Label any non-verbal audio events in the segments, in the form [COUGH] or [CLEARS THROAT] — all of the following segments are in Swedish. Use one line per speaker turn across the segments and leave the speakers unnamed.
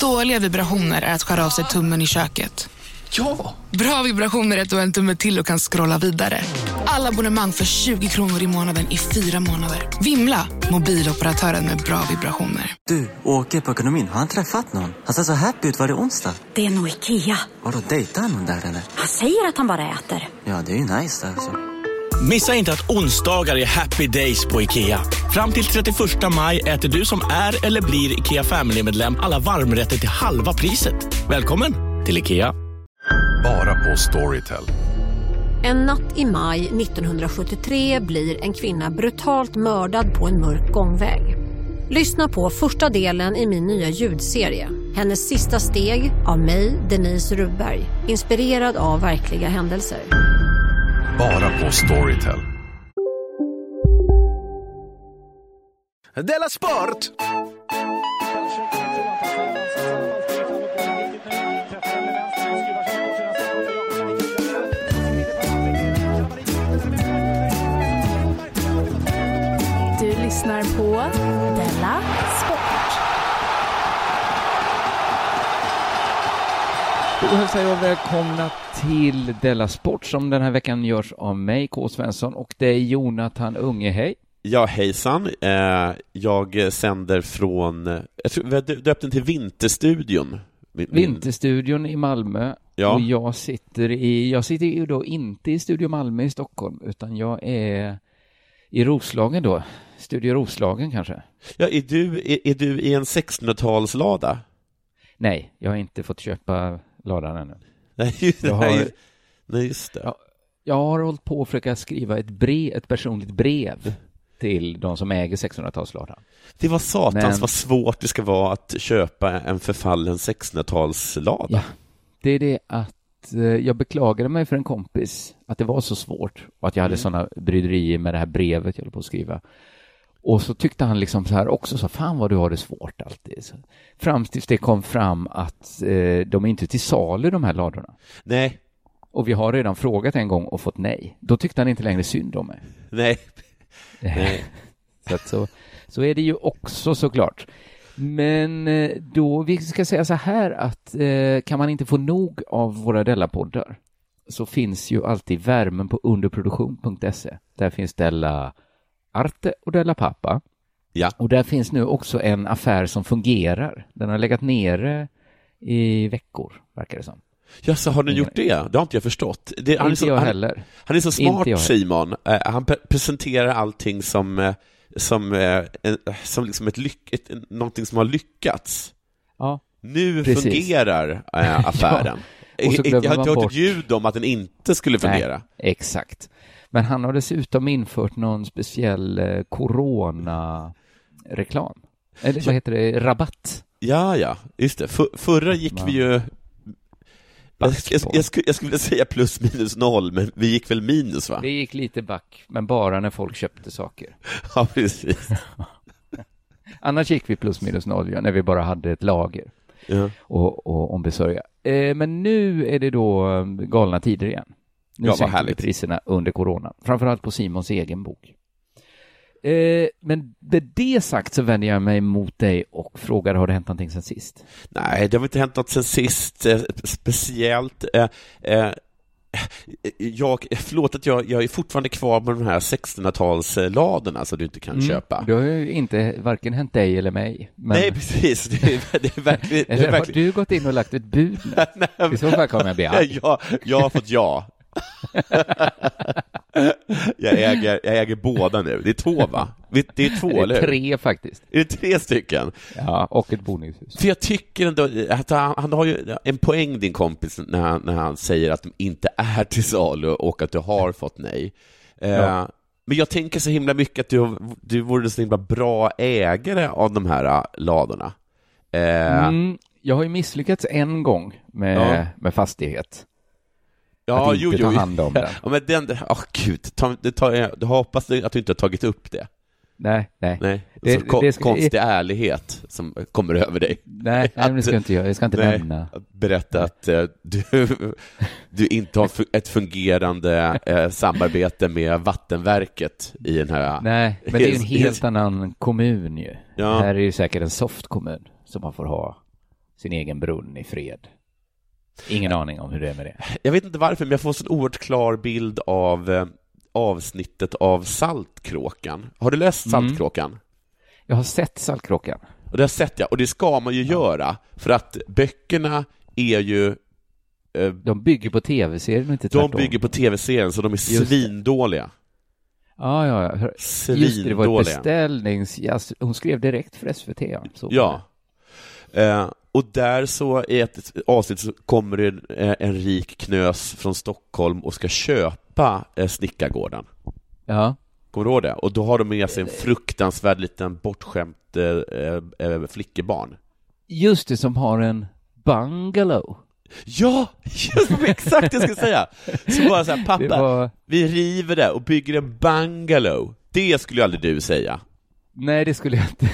Dåliga vibrationer är att skära av sig tummen i köket.
Ja!
Bra vibrationer är att du har en tumme till och kan scrolla vidare. Alla abonnemang för 20 kronor i månaden i fyra månader. Vimla! Mobiloperatören med bra vibrationer.
Du, åker på ekonomin. Har han träffat någon? Han ser så happy ut. Var det onsdag?
Det är nog Ikea.
Har du dejtat någon där eller?
Han säger att han bara äter.
Ja, det är ju nice där alltså.
Missa inte att onsdagar är happy days på IKEA. Fram till 31 maj äter du som är eller blir IKEA Family-medlem alla varmrätter till halva priset. Välkommen till IKEA.
Bara på Storytel.
En natt i maj 1973 blir en kvinna brutalt mördad på en mörk gångväg. Lyssna på första delen i min nya ljudserie. Hennes sista steg av mig, Denise Rubberg. Inspirerad av verkliga händelser.
Bara på Storytel.
Della Sport!
Du lyssnar på Della Sport.
Då hälsar jag välkomna till Della Sport som den här veckan görs av mig, K. Svensson, och det är Jonathan Unge. Hej!
Ja, hejsan. Eh, jag sänder från, jag tror vi har döpt den till Vinterstudion. Min-
Vinterstudion i Malmö
Ja.
och jag sitter i, jag sitter ju då inte i Studio Malmö i Stockholm utan jag är i Roslagen då, Studio Roslagen kanske?
Ja, är du, är, är du i en 1600-talslada?
Nej, jag har inte fått köpa ladan ännu.
Nej, just,
Jag har-
nej, nej, just det.
Ja. Jag har hållit på att försöka skriva ett brev, ett personligt brev till de som äger 1600-talsladan.
Det var satans
Men-
vad svårt det ska vara att köpa en förfallen 1600-talslada.
Ja, det är det att eh, jag beklagade mig för en kompis att det var så svårt och att jag hade
Mm.
sådana bryderier med det här brevet jag höll på att skriva. Och så tyckte han liksom så här också, så fan vad du har det svårt alltid. Så, fram tills det kom fram att eh, de är inte till salu de här ladorna.
Nej,
Och vi har redan frågat en gång och fått nej. Då tyckte han inte längre synd om mig.
nej, [LAUGHS] nej.
Så, att så, så är det ju också såklart. Men eh, då, vi ska säga så här att eh, kan man inte få nog av våra Della-poddar så finns ju alltid värmen på underproduktion.se. Där finns Della Arte och Della Pappa.
Ja.
Och där finns nu också en affär som fungerar. Den har legat nere i veckor, verkar det som.
Ja, så har ni gjort det? Det har inte jag förstått. Det, han, är
Inte
så,
jag
han,
heller.
han är så
Inte
smart. Simon. Eh, han pre- presenterar allting som, eh, som, eh, som liksom ett lyck, ett, någonting som har lyckats.
Ja,
Nu
Precis.
fungerar [LAUGHS] affären.
Ja,
jag, har inte hört ett ljud om att den inte skulle fungera.
Nej, exakt. Men han har dessutom infört någon speciell eh, corona-reklam. Eller vad heter det? Rabatt.
Ja, ja, just det. För, förra gick
Man-
vi ju... Jag, jag, jag, skulle, jag skulle säga plus minus noll, men vi gick väl minus, va?
Det gick lite back, men bara när folk köpte saker. [LAUGHS]
Ja, precis. [LAUGHS]
Annars gick vi plus minus noll, ja, när vi bara hade ett lager
Ja.
och, och ombesörja. Eh, men nu är det då eh, galna tider igen. Nu
Ja,
sänker vi priserna under corona, framförallt på Simons egen bok. Eh, men med det sagt så vänder jag mig mot dig och frågar, har det hänt någonting sen sist?
Nej, det har inte hänt något sen sist eh, speciellt. Eh, eh, jag, förlåt att jag, jag är fortfarande kvar med de här 1600-talsladorna som du inte kan köpa.
Mm. Det har ju inte varken hänt dig eller mig. Men...
Nej, precis. Det är, det är verkligen... Det är
har
verkligen...
du gått in och lagt ett bud nu? [LAUGHS] I så fall kommer jag bli arg.
jag, jag har fått ja. [LAUGHS] jag, äger, jag äger båda nu. Det är två, va? Det är två,
Det är
eller hur?
tre faktiskt.
Är det tre stycken?
Ja, och ett boningshus.
För jag tycker ändå att han, han har ju en poäng, din kompis, när han, när han säger att de inte är till salu och att du har fått nej. Eh,
Ja.
Men jag tänker så himla mycket att du, du vore så himla bra ägare av de här äh, ladorna. Eh,
Mm, jag har ju misslyckats en gång med,
Ja.
med fastighet.
Ja,
att inte
jo,
ta
jo.
hand om den.
Ja, men den, åh gud, ta, det tar, jag hoppas att du inte har tagit upp det.
Nej, nej.
Nej,
Det-
så
det ska-
konstig ärlighet som kommer över dig.
Nej, nej det ska jag inte göra. Jag ska inte
Nej,
nämna.
Berätta att eh, du, [LAUGHS] du inte har ett fungerande eh, samarbete med Vattenverket i den här...
Nej, men det är en [LAUGHS] helt annan kommun ju.
Ja.
Det här är ju säkert en soft kommun som man får ha sin egen brunn i fred. Ingen aning om hur det är med det.
Jag vet inte varför, men jag får en oerhört klar bild av eh, avsnittet av Saltkråkan. Har du läst
Mm.
Saltkråkan?
Jag har sett Saltkråkan.
Och det har sett jag, och det ska man ju göra, för att böckerna är ju eh,
De bygger på tv-serien inte
de
tvärtom.
bygger på tv-serien, så de är
Just
svindåliga.
Ja, ja, ja. Just det, det var ett beställnings... Ja, hon skrev direkt för SVT. Ja. Så.
Ja. Eh, och där så i ett avsnitt så kommer det en, eh, en rik knös från Stockholm och ska köpa eh, Snickargården.
ja.
Kommer du ihåg det? Och då har de med sig en fruktansvärd liten bortskämt eh, eh, flickebarn.
Just det, som har en bungalow.
Ja, just det, exakt det jag skulle säga! Så bara så här, pappa,
var...
vi river det och bygger en bungalow. Det skulle ju aldrig du säga.
Nej, det skulle jag inte.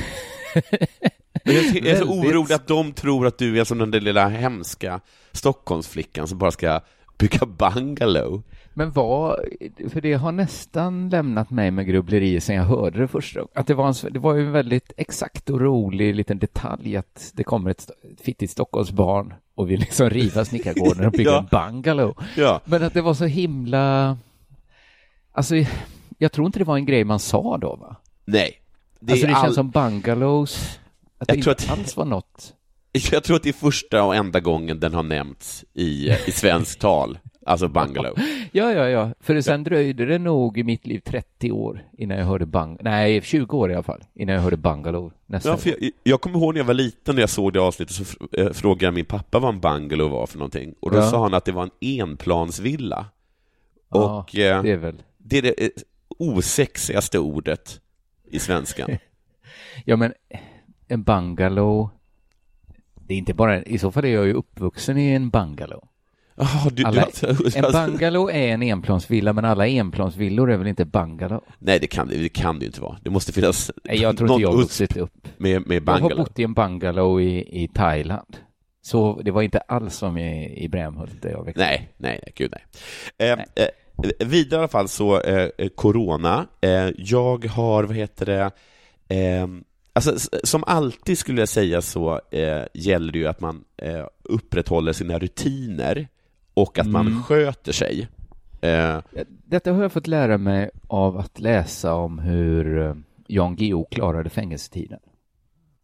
Men jag är så orolig att de tror att du är som den där lilla hemska Stockholmsflickan som bara ska bygga bungalow.
Men vad, för det har nästan lämnat mig med grubblerier sen jag hörde det första gången. Att det var, en, det var ju en väldigt exakt och rolig liten detalj att det kommer ett, fittigt Stockholmsbarn och vill liksom riva snickargården och bygga [LAUGHS]
Ja.
en bungalow.
Ja.
Men att det var så himla... Alltså, jag tror inte det var en grej man sa då, va?
Nej. Det
alltså det känns
all-
som bungalows, att
Jag
det
tror
inte
att-
alls var något. [LAUGHS]
Jag tror att det är första och enda gången den har nämnts i, i svensk tal, alltså bungalow. [LAUGHS]
Ja, ja, ja. För sen dröjde det nog i mitt liv 30 år innan jag hörde bang... Nej, 20 år i alla fall, innan jag hörde bungalow nästa
Ja, för jag, jag kommer ihåg när jag var liten, när jag såg det avsnittet, så eh, frågade jag min pappa vad en bungalow var för någonting. Och då
Ja.
sa han att det var en enplansvilla.
Ja,
Och eh,
det är väl...
det är det eh, osexigaste ordet i svenskan. [LAUGHS]
Ja, men en bungalow... Det är inte bara... I så fall är jag ju uppvuxen i en bungalow.
Ah, du,
Alla,
du,
en bungalow är en enplansvilla, men alla enplansvillor är väl inte bungalow?
Nej, det kan det, det kan det inte vara. Det måste finnas
Nej, jag tror
någon
inte jag har vuxit upp.
med, med
Jag har
bungalow.
bott i en bungalow i, i Thailand. Så det var inte alls som i, i Brämhult där jag växte
Nej, nej, nej, gud nej. Eh, Eh, vidare i alla fall så, eh, eh, corona. Eh, jag har, vad heter det, eh, alltså som alltid skulle jag säga så eh, gäller det ju att man eh, upprätthåller sina rutiner och att man
Mm.
sköter sig. Eh,
Detta har jag fått lära mig av att läsa om hur eh, Jan Guillou klarade fängelsetiden.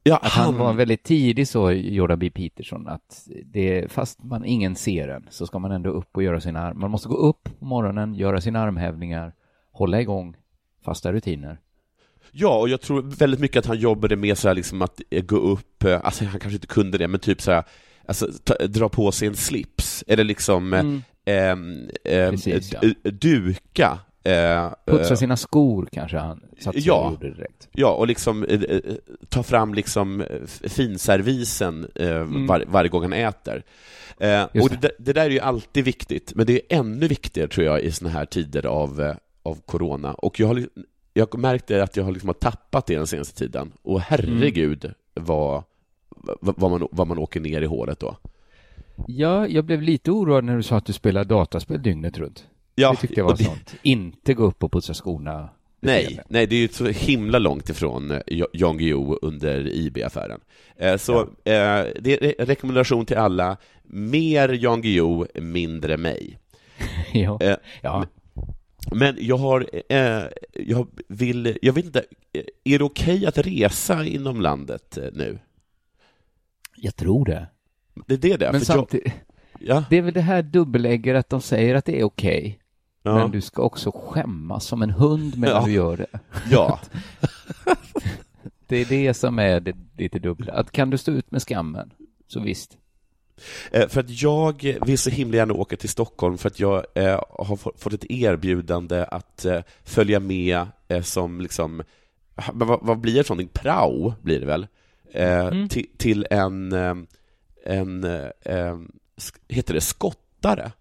ja,
Att han var väldigt tidig så, Jordan B. Peterson, att det, fast man ingen ser en så ska man ändå upp och göra sina arm. Man måste gå upp på morgonen, göra sina armhävningar, hålla igång fasta rutiner.
Ja, och jag tror väldigt mycket att han jobbade med så här liksom att eh, gå upp, eh, alltså han kanske inte kunde det, men typ så här, alltså ta, dra på sig en slips, eller liksom
Mm.
ehm, ehm,
Precis,
d-
ja.
d- duka. eh,
Putsa
eh,
sina skor kanske han satt
Ja.
och gjorde direkt.
Ja, och liksom eh, eh, ta fram liksom eh, finservisen eh,
Mm.
var, varje gång han äter. Eh, och det. där- det där är ju alltid viktigt, men det är ännu viktigare tror jag i såna här tider av, eh, av corona. Och jag har, jag märkte att jag har, liksom har tappat det den senaste tiden. Och herregud
Mm.
vad, vad, man, vad man åker ner i håret då.
Ja, jag blev lite oroad när du sa att du spelar dataspel dygnet runt.
Ja,
det tyckte jag var
det-
sånt. Inte gå upp och putsa skorna.
Nej, nej, det är ju så himla långt ifrån eh, Jan Guillou under IB-affären. Eh, Så eh, det är en rekommendation till alla, mer Jan Guillou, mindre mig. [LAUGHS]
ja.
Eh,
ja.
Men jag har, eh, jag vill, jag vet inte, eh, är det okej att resa inom landet eh, nu?
Jag tror det.
Det är det det,
Men samtidigt,
jag, ja,
det är väl det här dubbelägger att de säger att det är okej.
ja,
Men du ska också skämmas som en hund medan
Ja.
du gör det.
ja, [LAUGHS]
Det är det som är det lite dubbla. Att kan du stå ut med skammen, så visst.
Eh, För att jag vill så himla gärna åka till Stockholm för att jag eh, har få- fått ett erbjudande att eh, följa med som liksom, vad, blir det för någonting? Prao blir det väl?
Mm.
till, till en, en heter det skottare?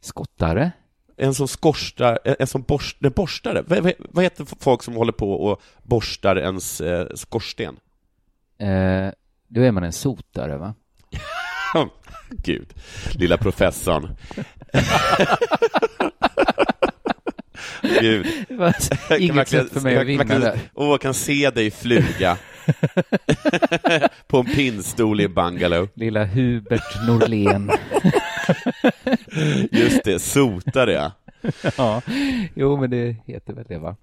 Skottare?
En som skorstar, en som borst, nej, borstare? Vad, vad, vad heter folk som håller på och borstar ens eh, skorsten?
Eh, då är man en sotare, va? [LAUGHS]
Gud, lilla professorn. Gud.
Inget sätt för mig att vinna där.
Åh, jag kan se dig fluga på en pinnstol i bungalow.
Lilla Hubert Norlén.
Just det, sotare ja,
jo men det heter väl det va?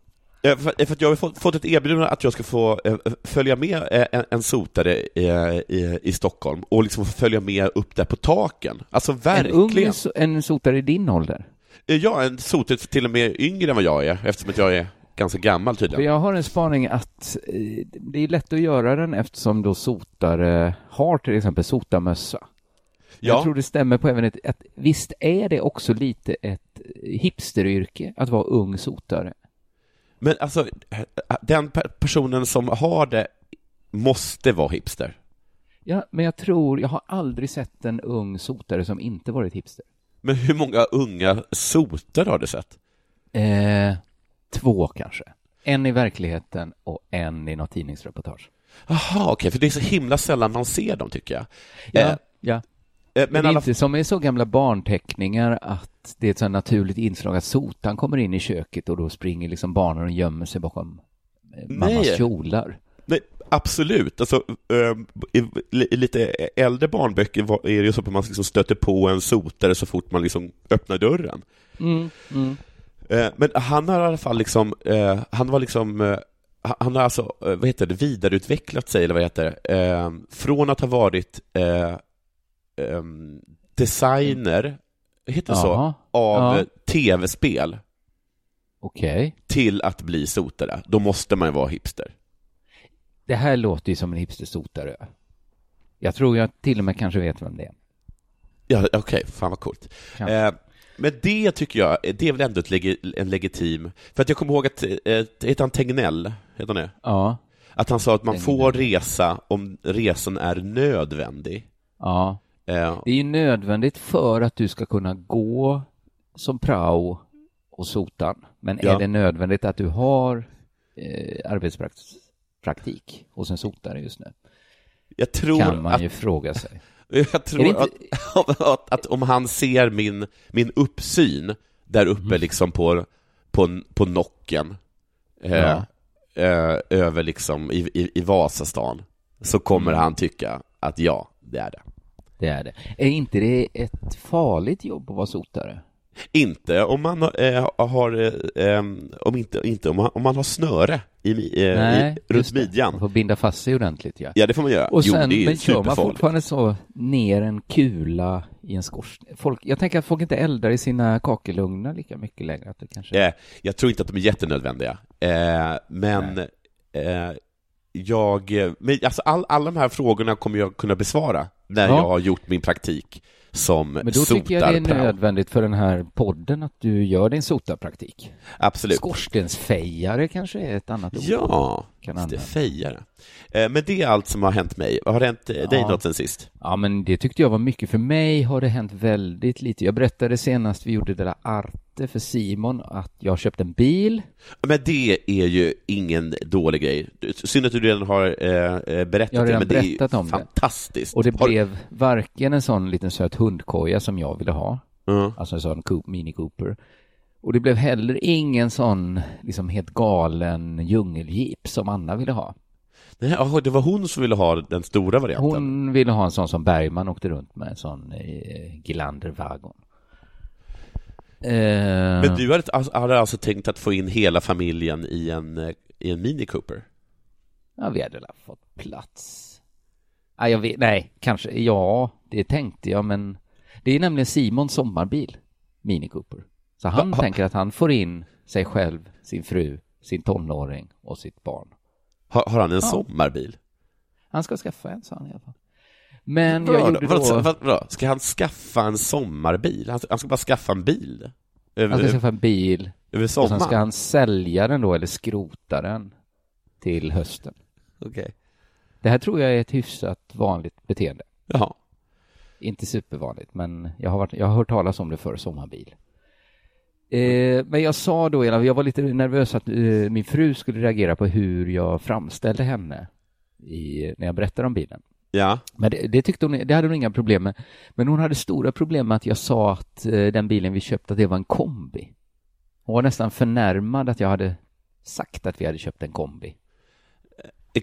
Eh, För, för att jag har fått, fått ett erbjudande att jag ska få eh, följa med eh, en, en sotare i, i, i Stockholm och liksom följa med upp där på taken. Alltså
En
verkligen.
ung so- en sotare i din ålder?
Eh, Ja, en sotare till och med yngre än vad jag är, eftersom att jag är ganska gammal
För
tydligen.
jag har en spaning att eh, det är lätt att göra den eftersom då sotare har till exempel sotarmössa.
Ja.
Jag tror det stämmer på även ett, att visst är det också lite ett hipsteryrke att vara ung sotare?
Men alltså, den per- personen som har det måste vara hipster.
Ja, men jag tror, jag har aldrig sett en ung sotare som inte varit hipster.
Men hur många unga sotare har du sett?
Eh, två kanske. En i verkligheten och en i något tidningsreportage.
Jaha, okej, för det är så himla sällan man ser dem tycker jag.
Ja,
Eh,
ja.
Eh,
Men
men
det är
alla,
inte som i så gamla barnteckningar att det är ett så naturligt inslag att sotan kommer in i köket och då springer liksom barnen och gömmer sig bakom eh, mammas
Nej.
kjolar.
nej, absolut. Alltså, eh, i, lite äldre barnböcker är det ju så att man liksom stöter på en sotare så fort man liksom öppnar dörren.
Mm, mm.
Eh, Men han har i alla fall liksom, han var liksom, han har alltså, vad heter det, vidareutvecklat sig, eller vad heter det, eh, från att ha varit ehm, designer, heter det så, av
Ja.
tv-spel
Okej.
till att bli sotare. Då måste man ju vara hipster.
Det här låter ju som en hipstersotare. Jag tror jag till och med kanske vet vem det är.
Ja, okej, fan vad coolt.
Kanske.
Eh, men det tycker jag, det är väl ändå ett legi, en legitim, för att jag kommer ihåg att, eh, heter han Tegnell? Heter han det?
Ja.
Att han sa att man
Tegnell.
får resa om resan är nödvändig.
Ja.
Eh,
Det är ju nödvändigt för att du ska kunna gå som prao och sotan. Men
Ja.
är det nödvändigt att du har eh, arbetspraktik hos en sotare just nu?
jag tror
kan man
att,
ju fråga sig. [LAUGHS]
jag tror
det
att, [LAUGHS] att, att om han ser min, min uppsyn där uppe
Mm.
liksom på, på, på nocken, eh,
Ja.
eh, över liksom i, i, i Vasastan, så kommer
Mm.
han tycka att ja, det är det.
Det är det. Är inte det ett farligt jobb att vara sotare?
Inte om man eh, har, eh, eh, om inte, inte om, man, om man har snöre i, eh,
Nej,
i, runt
det. Man
midjan.
får binda fast sig ordentligt ja.
Ja, det får man göra.
Och
jo,
sen, men kör man fortfarande så ner en kula i en skorsten? Folk, jag tänker att folk inte eldar i sina kakelugnar lika mycket längre. Att det kanske...
Eh, jag tror inte att de är jättenödvändiga. Eh, men eh, jag, men alltså all, alla de här frågorna kommer jag kunna besvara när
Ja.
jag har gjort min praktik som
Men då tycker jag det är nödvändigt för den här podden att du gör din sotarpraktik.
Absolut.
Skorstensfejare kanske är ett annat ord.
Ja,
Kan
det, fejare. Eh, men det är allt som har hänt mig. Har det hänt eh, dig
Ja.
något sen sist?
Ja, men det tyckte jag var mycket. För mig har det hänt väldigt lite. Jag berättade senast vi gjorde det där Arte för Simon att jag köpte en bil.
Men det är ju ingen dålig grej. Synd att du redan har eh, eh, berättat
Jag har
det,
redan
men det är
berättat
ju
om det.
fantastiskt.
Och det
Har-
blev varken en sån liten söt hundkoja som jag ville ha,
Ja.
alltså en sån Mini Cooper. Och det blev heller ingen sån liksom helt galen djungeljeep som Anna ville ha.
Nej, det var hon som ville ha den stora varianten.
Hon ville ha en sån som Bergman åkte runt med, en sån eh, Gilander-vagon. Eh,
Men du hade, alltså- hade alltså tänkt att få in hela familjen i en, eh, i en Mini Cooper?
Ja, vi hade väl fått plats. Nej, jag vet, nej, kanske, ja, det tänkte jag, men det är nämligen Simons sommarbil, Mini Cooper. Så han
Va-
tänker att han får in sig själv, sin fru, sin tonåring och sitt barn.
Har, har han en
Ja.
sommarbil?
Han ska skaffa en, sa han i alla fall. Men
Vadå
jag
då?
gjorde
Vadå,
då...
vad- vadå? Ska han skaffa en sommarbil? Han, han ska bara skaffa en bil? Över,
Han ska skaffa en bil
över
och sen
sommaren?
ska han sälja den då, eller skrota den, till hösten.
Okej.
Det här tror jag är ett hyfsat vanligt beteende.
Jaha.
Inte supervanligt, men jag har, varit, jag har hört talas om det för sommarbil. Eh, men jag sa då, jag var lite nervös att eh, min fru skulle reagera på hur jag framställde henne i, när jag berättade om bilen.
Ja.
Men det, det tyckte hon, det hade hon inga problem med. Men hon hade stora problem med att jag sa att eh, den bilen vi köpte, det var en kombi. Hon var nästan förnärmad att jag hade sagt att vi hade köpt en kombi.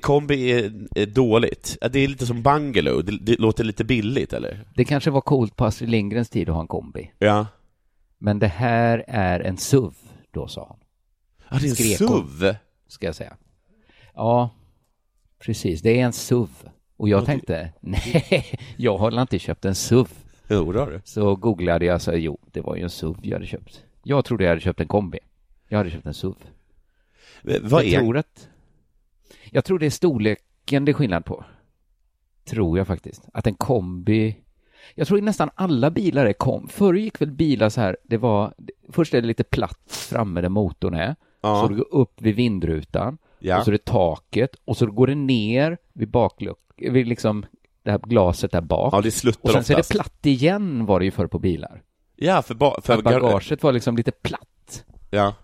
kombi är, är dåligt. Det är lite som bungalow, det, det låter lite billigt eller?
Det kanske var coolt på Astrid Lindgrens tid att ha en kombi.
Ja.
Men det här är en SUV, då sa han.
Ja, det är en
Skrek hon,
SUV.
Ska jag säga. Ja, precis. Det är en SUV. Och jag tänkte, [LAUGHS] nej, jag har inte köpt en SUV.
Jo, det har du.
Så googlade jag, så jo, det var ju en SUV jag hade köpt. Jag trodde jag hade köpt en kombi. Jag hade köpt en SUV.
Eh, Vad
jag
är...
Tror att, jag tror det är storleken det är skillnad på. Tror jag faktiskt. Att en kombi... Jag tror nästan alla bilar är kom. Förr gick väl bilar så här, det var... Först är det lite platt framme där motorn är.
Ja.
Så det går upp vid vindrutan.
Ja.
Och så är det taket. Och så går det ner vid bakluck... Vid liksom det här glaset där bak.
Ja, det sluttar
och sen så är det
oftast.
platt igen var det ju förr på bilar.
Ja, för, ba... för
För bagaget var liksom lite platt.
Ja.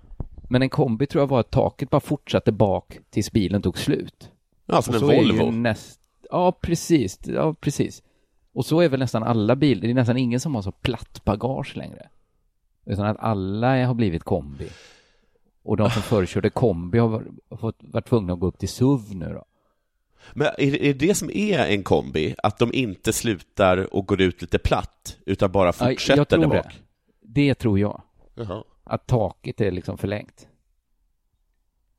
Men en kombi tror jag var att taket bara fortsatte bak tills bilen tog slut.
Ja, som en
så är ju
Volvo.
Näst... Ja, precis. Ja, precis. Och så är väl nästan alla bilar. Det är nästan ingen som har så platt bagage längre. Utan att alla har blivit kombi. Och de som förr körde kombi har var- har fått, varit tvungna att gå upp till SUV nu då.
Men är, är det det som är en kombi? Att de inte slutar och går ut lite platt, utan bara fortsätter där
det.
bak?
Det tror jag.
Jaha.
Att taket är liksom förlängt.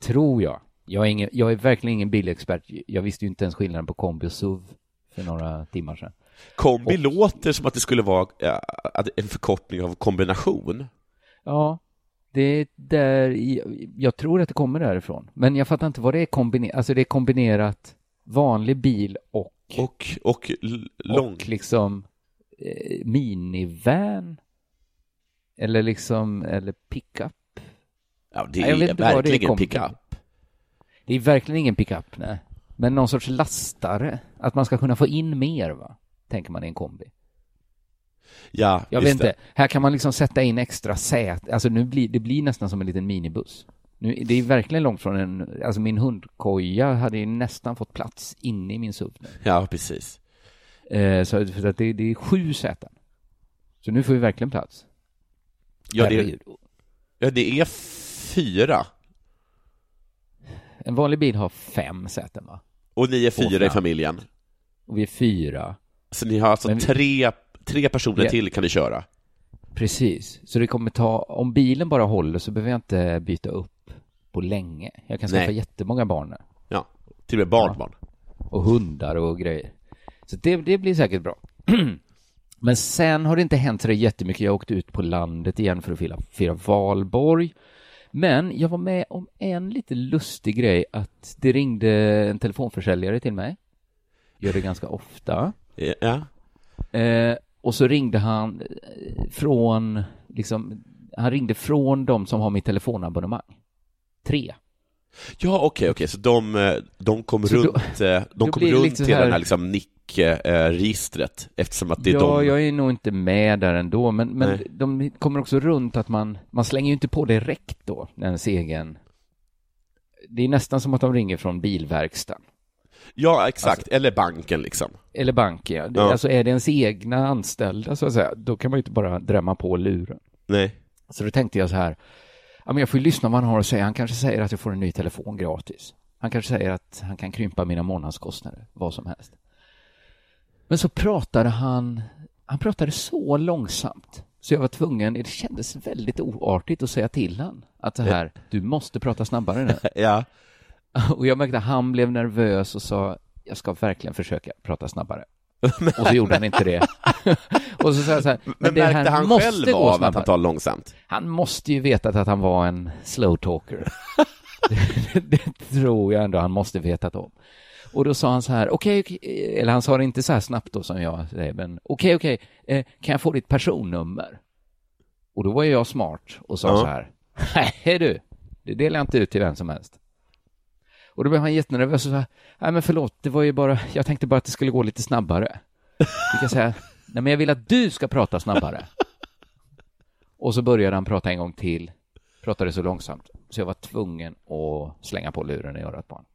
Tror jag. Jag är, ingen, jag är verkligen ingen bilexpert. Jag visste ju inte ens skillnaden på kombi och SUV för några timmar sedan.
Kombi låter som att det skulle vara en förkortning av kombination.
Ja, det är där, jag, jag tror att det kommer därifrån. Men jag fattar inte vad det är kombinerat, alltså det är kombinerat vanlig bil och,
Och, och lång...
och liksom eh, minivan. Eller liksom, eller pickup.
Ja, det
Nej,
är
är
verkligen pickup.
Det är verkligen ingen pickup, nej. Men någon sorts lastare. Att man ska kunna få in mer, va? Tänker man i en kombi.
Ja,
Jag vet inte.
det.
Här kan man liksom sätta in extra säte. Alltså nu blir det blir nästan som en liten minibuss. Nu, det är verkligen långt från en, alltså min hundkoja hade ju nästan fått plats inne i min SUV.
Ja, precis.
Eh, så för att det, det är sju säten. Så nu får vi verkligen plats.
Ja, det, ja, det är fyra.
En vanlig bil har fem säten va?
Och ni är fyra i familjen.
Och vi är fyra.
Så ni har alltså
vi-
tre, tre personer
Ja.
till kan ni köra.
Precis. Så det kommer ta, om bilen bara håller så behöver jag inte byta upp på länge. Jag kan skaffa
Nej.
jättemånga barn nu.
Ja, till och med barnbarn.
och hundar och grejer. Så det, det blir säkert bra. [CLEARS THROAT] Men sen har det inte hänt så jättemycket. Jag har åkt ut på landet igen för att fira, fira valborg. Men jag var med om en lite lustig grej att det ringde en telefonförsäljare till mig. Gör det ganska ofta.
Ja.
Eh, och så ringde han eh, från, liksom, han ringde från de som har mitt telefonabonnemang. Tre.
Ja, okej, okej, så de, eh, de kom
Så
runt, eh,
då
de kom runt
liksom
hela
här-
det här liksom NIC-registret, eftersom att det är
ja,
de...
jag är nog inte med där ändå, men, men
Nej.
de kommer också runt att man, man slänger ju inte på direkt då, ens egen... Det är nästan som att de ringer från bilverkstaden.
Ja, exakt,
Alltså-
eller banken liksom.
Eller banken, ja.
Ja.
Alltså är det ens egna anställda så att säga, då kan man ju inte bara drämma på luren.
Nej.
Så då tänkte jag så här, ja men jag får ju lyssna vad han har att säga. Han kanske säger att jag får en ny telefon gratis. Han kanske säger att han kan krympa mina månadskostnader, vad som helst. Men så pratade han, han pratade så långsamt så jag var tvungen, det kändes väldigt oartigt att säga till han att så här, du måste prata snabbare nu. [LAUGHS]
Ja.
Och jag märkte att han blev nervös och sa, jag ska verkligen försöka prata snabbare. [LAUGHS] Och så gjorde han inte det. [LAUGHS] och så sa jag så här, men,
Men
det
märkte han
måste
själv av att han talar långsamt?
Han måste ju vetat att han var en slow talker. det, [LAUGHS] det tror jag ändå han måste vetat om. Och då sa han så här, okej, okej, eller han sa det inte så här snabbt då som jag säger, men okej, okej, eh, kan jag få ditt personnummer? Och då var jag smart och sa
Ja.
så här, nej du, det delar jag inte ut till vem som helst. Och då blev han jättenervös och sa, nej men förlåt, det var ju bara, jag tänkte bara att det skulle gå lite snabbare. Fick jag säga, nej men jag vill att du ska prata snabbare. [LAUGHS] Och så började han prata en gång till, pratade så långsamt, så jag var tvungen att slänga på luren i örat på honom.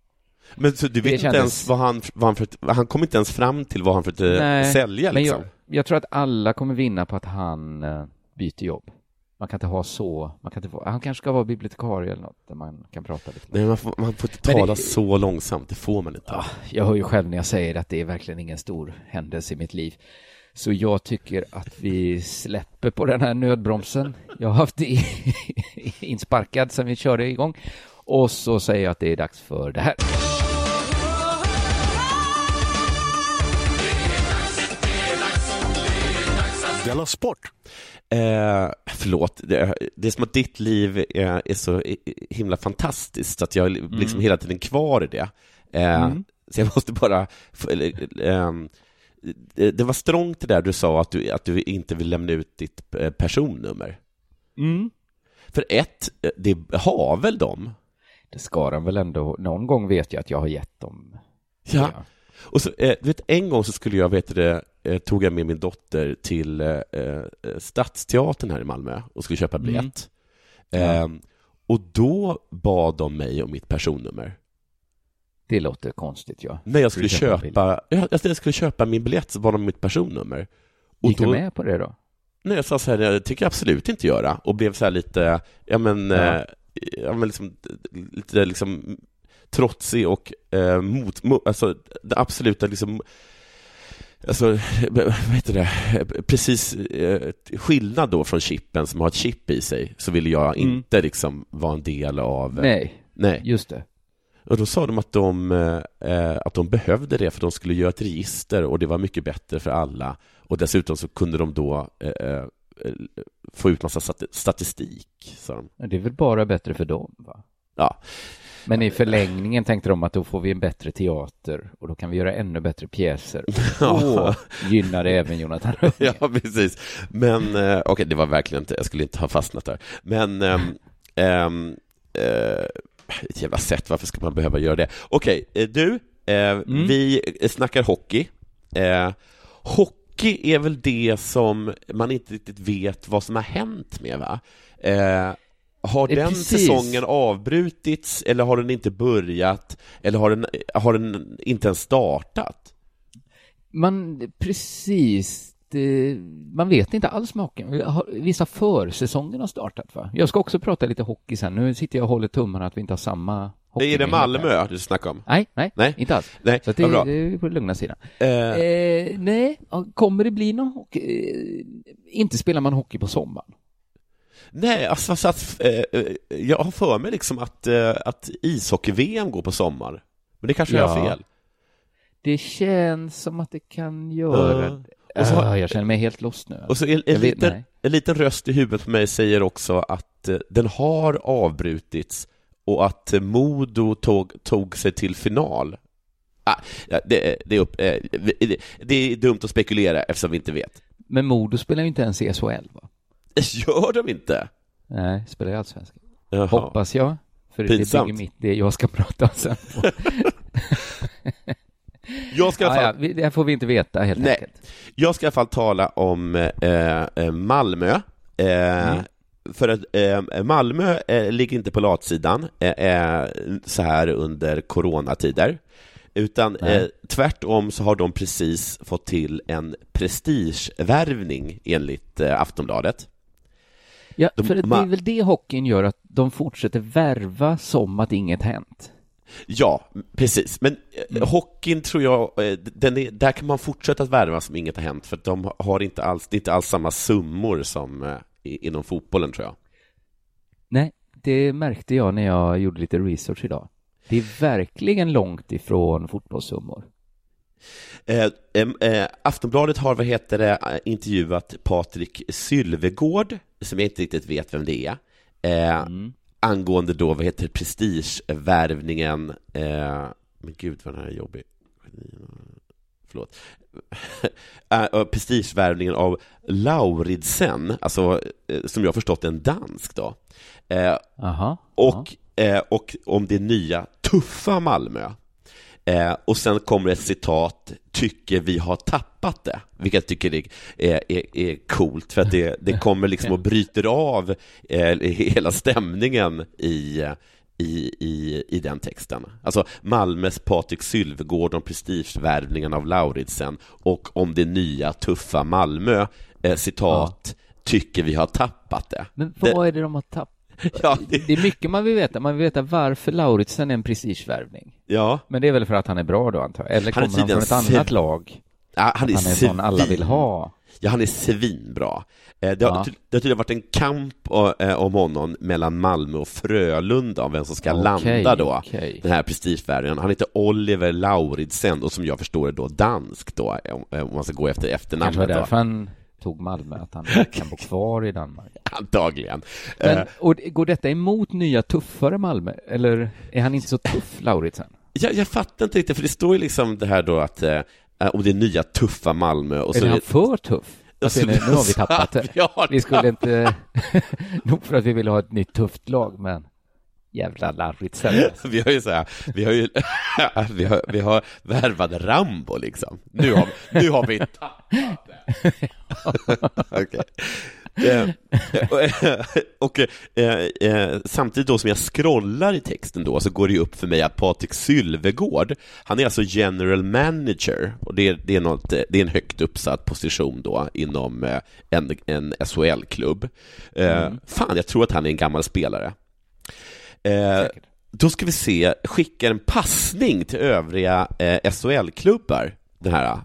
Men så du vet inte
kändes-
ens vad han, vad han för, han kom inte ens fram till vad han försökte
Nej,
sälja
men
liksom?
jag, jag tror att alla kommer vinna på att han eh, byter jobb. Man kan inte ha så, man kan inte få, han kanske ska vara bibliotekarie eller något där man kan prata lite.
Nej, man får, man får inte tala
det-
så långsamt, det får man inte.
Ja, jag hör ju själv när jag säger att det är verkligen ingen stor händelse i mitt liv. Så jag tycker att vi släpper på den här nödbromsen. Jag har haft det [LAUGHS] insparkad sedan vi körde igång. Och så säger jag att det är dags för det här.
Della Sport!
Eh, förlåt, det, det är som att ditt liv är, är så himla fantastiskt, att jag är liksom
Mm.
hela tiden kvar i det. Eh,
Mm.
Så jag måste bara... ehm, det var strångt det där du sa, att du, att du inte vill lämna ut ditt eh, personnummer.
Mm.
För ett, eh, det har väl de?
Det ska de väl ändå, någon gång vet jag att jag har gett dem.
Ja. Och så, eh, vet, en gång så skulle jag, vet det, eh, tog jag med min dotter till eh, eh, Stadsteatern här i Malmö och skulle köpa
Mm.
biljett.
Ja.
Ehm, och då bad de mig om mitt personnummer.
Det låter konstigt, ja.
När jag skulle
köpa en
köpa, ja, när jag skulle köpa min biljett så bad de mitt personnummer. Och
Gick du med på det då?
Nej, jag sa så här, jag tycker jag absolut inte göra. Och blev så här lite, ja men,
Ja.
eh, ja, men liksom, lite liksom trotsig och eh, mot, mot, alltså det absoluta liksom, alltså, [LAUGHS] vad heter det, precis eh, skillnad då från chippen som har ett chip i sig, så ville jag
Mm.
inte liksom vara en del av...
Nej,
Nej.
just det.
Och då sa de att de, eh, att de behövde det för de skulle göra ett register och det var mycket bättre för alla. Och dessutom så kunde de då eh, eh, få ut massa stat- statistik, sa de.
Det är väl bara bättre för dem, va?
Ja.
Men i förlängningen tänkte de att då får vi en bättre teater och då kan vi göra ännu bättre pjäser. [LAUGHS]
Ja.
Då gynnar det även Jonathan Unge. [LAUGHS]
Ja, precis. Men, eh, okej, det var verkligen inte, jag skulle inte ha fastnat där. Men, ehm, ehm, eh, ett jävla sätt, varför ska man behöva göra det? Okej, eh, du, eh, vi snackar hockey. Eh, hockey är väl det som man inte riktigt vet vad som har hänt med, va? Eh, har
Eh,
den
precis.
säsongen avbrutits, eller har den inte börjat, eller har den, har den inte ens startat?
Man, precis. Man vet inte alls. Har- Vissa försäsonger har startat, va? Jag ska också prata lite hockey sen. Nu sitter jag och håller tummarna att vi inte har samma hockey.
Är det Malmö du snackar om?
Nej, nej,
Nej.
inte alls.
Nej,
Så det, det är på den lugna sidan.
Eh,
Eh, nej, kommer det bli någon hockey? Eh, inte spelar man hockey på sommaren.
Nej, alltså så att, eh, eh, jag har för mig liksom att, eh, att ishockey-VM går på sommar. Men det kanske
Ja.
fel.
Det känns som att det kan göra
Ja.
det.
Och så har-
Ah, jag känner mig helt lost nu.
Och så en, en,
vet-
liten,
nej.
en liten röst i huvudet på mig säger också att eh, den har avbrutits och att eh, Modo tog, tog sig till final. Ah, det, det, är upp, det, det är dumt att spekulera eftersom vi inte vet.
Men Modo spelar ju inte ens i SHL, va? [LAUGHS]
Gör de inte?
Nej, spelar i Allsvenskan. Hoppas jag. För det
Pinsamt.
bygger mitt, det jag ska prata om sen. [LAUGHS] [LAUGHS]
Jag ska i alla
ja,
fall-
ja, vi- det får vi inte veta helt
Nej.
enkelt.
Jag ska i alla fall tala om eh, eh, Malmö. Eh,
Mm.
För att eh, Malmö eh, ligger inte på latsidan eh, så här under coronatider. Utan tvärtom så har de precis fått till en prestigevärvning enligt Aftonbladet.
Ja, för det är väl det hockeyn gör, att de fortsätter värva som att inget hänt.
Ja, precis. Men mm. hockeyn tror jag, eh, den är, där kan man fortsätta att värva som inget har hänt, för de har inte alls, det är inte alls samma summor som eh, inom fotbollen tror jag.
Nej, det märkte jag när jag gjorde lite research idag. Det är verkligen långt ifrån fotbollssummor.
Eh, em, eh, Aftonbladet har, vad heter det, eh, intervjuat Patrik Sylvegård, som jag inte riktigt vet vem det är, eh, angående då, vad heter det, prestigevärvningen, eh, men gud vad den här är jobbig. Förlåt. [LAUGHS] Eh, prestigevärvningen av Lauridsen, alltså, eh, som jag förstått en dansk då. Eh,
Aha,
och, eh, och om det nya tuffa Malmö. Eh, och sen kommer ett citat, tycker vi har tappat det, vilket jag tycker är, är, är, är coolt, för att det, det kommer liksom och bryter av eh, hela stämningen i, i, i, i den texten. Alltså Malmös Patrik Sylvegård om prestigevärvningen av Lauridsen och om det nya tuffa Malmö, eh, citat, tycker vi har tappat det.
Men vad är det de har tappat? [LAUGHS]
Ja,
Det är mycket man vill veta. Man vill veta varför Lauritsen är en prestigevärvning.
Ja.
Men det är väl för att han är bra då antar jag? Eller
Han
kommer han från ett
tydligen
annat lag?
Ja, han är,
han är sån alla vill
svin-
ha.
Ja, han är svinbra. Eh, Det har,
Ja.
det har tydligen varit en kamp eh, om honom mellan Malmö och Frölunda om vem som ska
Okej,
landa då,
okej.
den här prestigevärvningen. Han heter Oliver Lauridsen och som jag förstår är då dansk då, om- om man ska gå efter
Kanske var
efternamnet.
Därför han tog Malmö, att han [LAUGHS] kan bo kvar i Danmark.
Antagligen.
Men,
Eh,
och går detta emot nya tuffare Malmö? Eller är han inte så tuff, Lauritsen?
jag, jag fattar inte riktigt, för det står ju liksom det här då att eh, om det är nya tuffa Malmö och så
Är
är
han för tuff? Alltså, nu, nu har vi [LAUGHS] tappat det.
Vi
skulle inte... [LAUGHS] Nog för att vi ville ha ett nytt tufft lag, men jävla Lauritsen.
Vi har ju så här, vi har ju, [LAUGHS] vi har, vi har värvat Rambo liksom. Nu har, nu har vi [LAUGHS] tappat det. [LAUGHS] Okej. Eh, och eh, eh, samtidigt då som jag scrollar i texten då så går det ju upp för mig att Patrik Sylvegård, han är alltså general manager och det är, det är, något, eh, det är en högt uppsatt position då inom eh, en, en SHL-klubb. Eh, Fan, jag tror att han är en gammal spelare. Eh, då ska vi se, skickar en passning till övriga eh, SHL-klubbar, den här.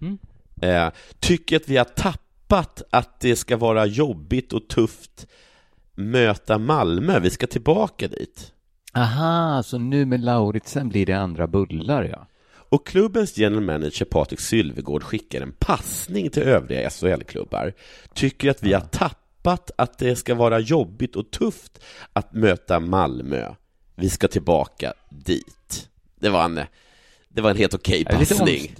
Mm.
Eh, tycker att vi har tappat att det ska vara jobbigt och tufft möta Malmö, vi ska tillbaka dit.
Aha, så nu med Lauritsen blir det andra bullar, ja.
Och klubbens general manager Patrik Sylvegård skickar en passning till övriga SHL-klubbar. Tycker att vi har tappat att det ska vara jobbigt och tufft att möta Malmö. Vi ska tillbaka dit. Det var en, det var en helt okej
lite
passning.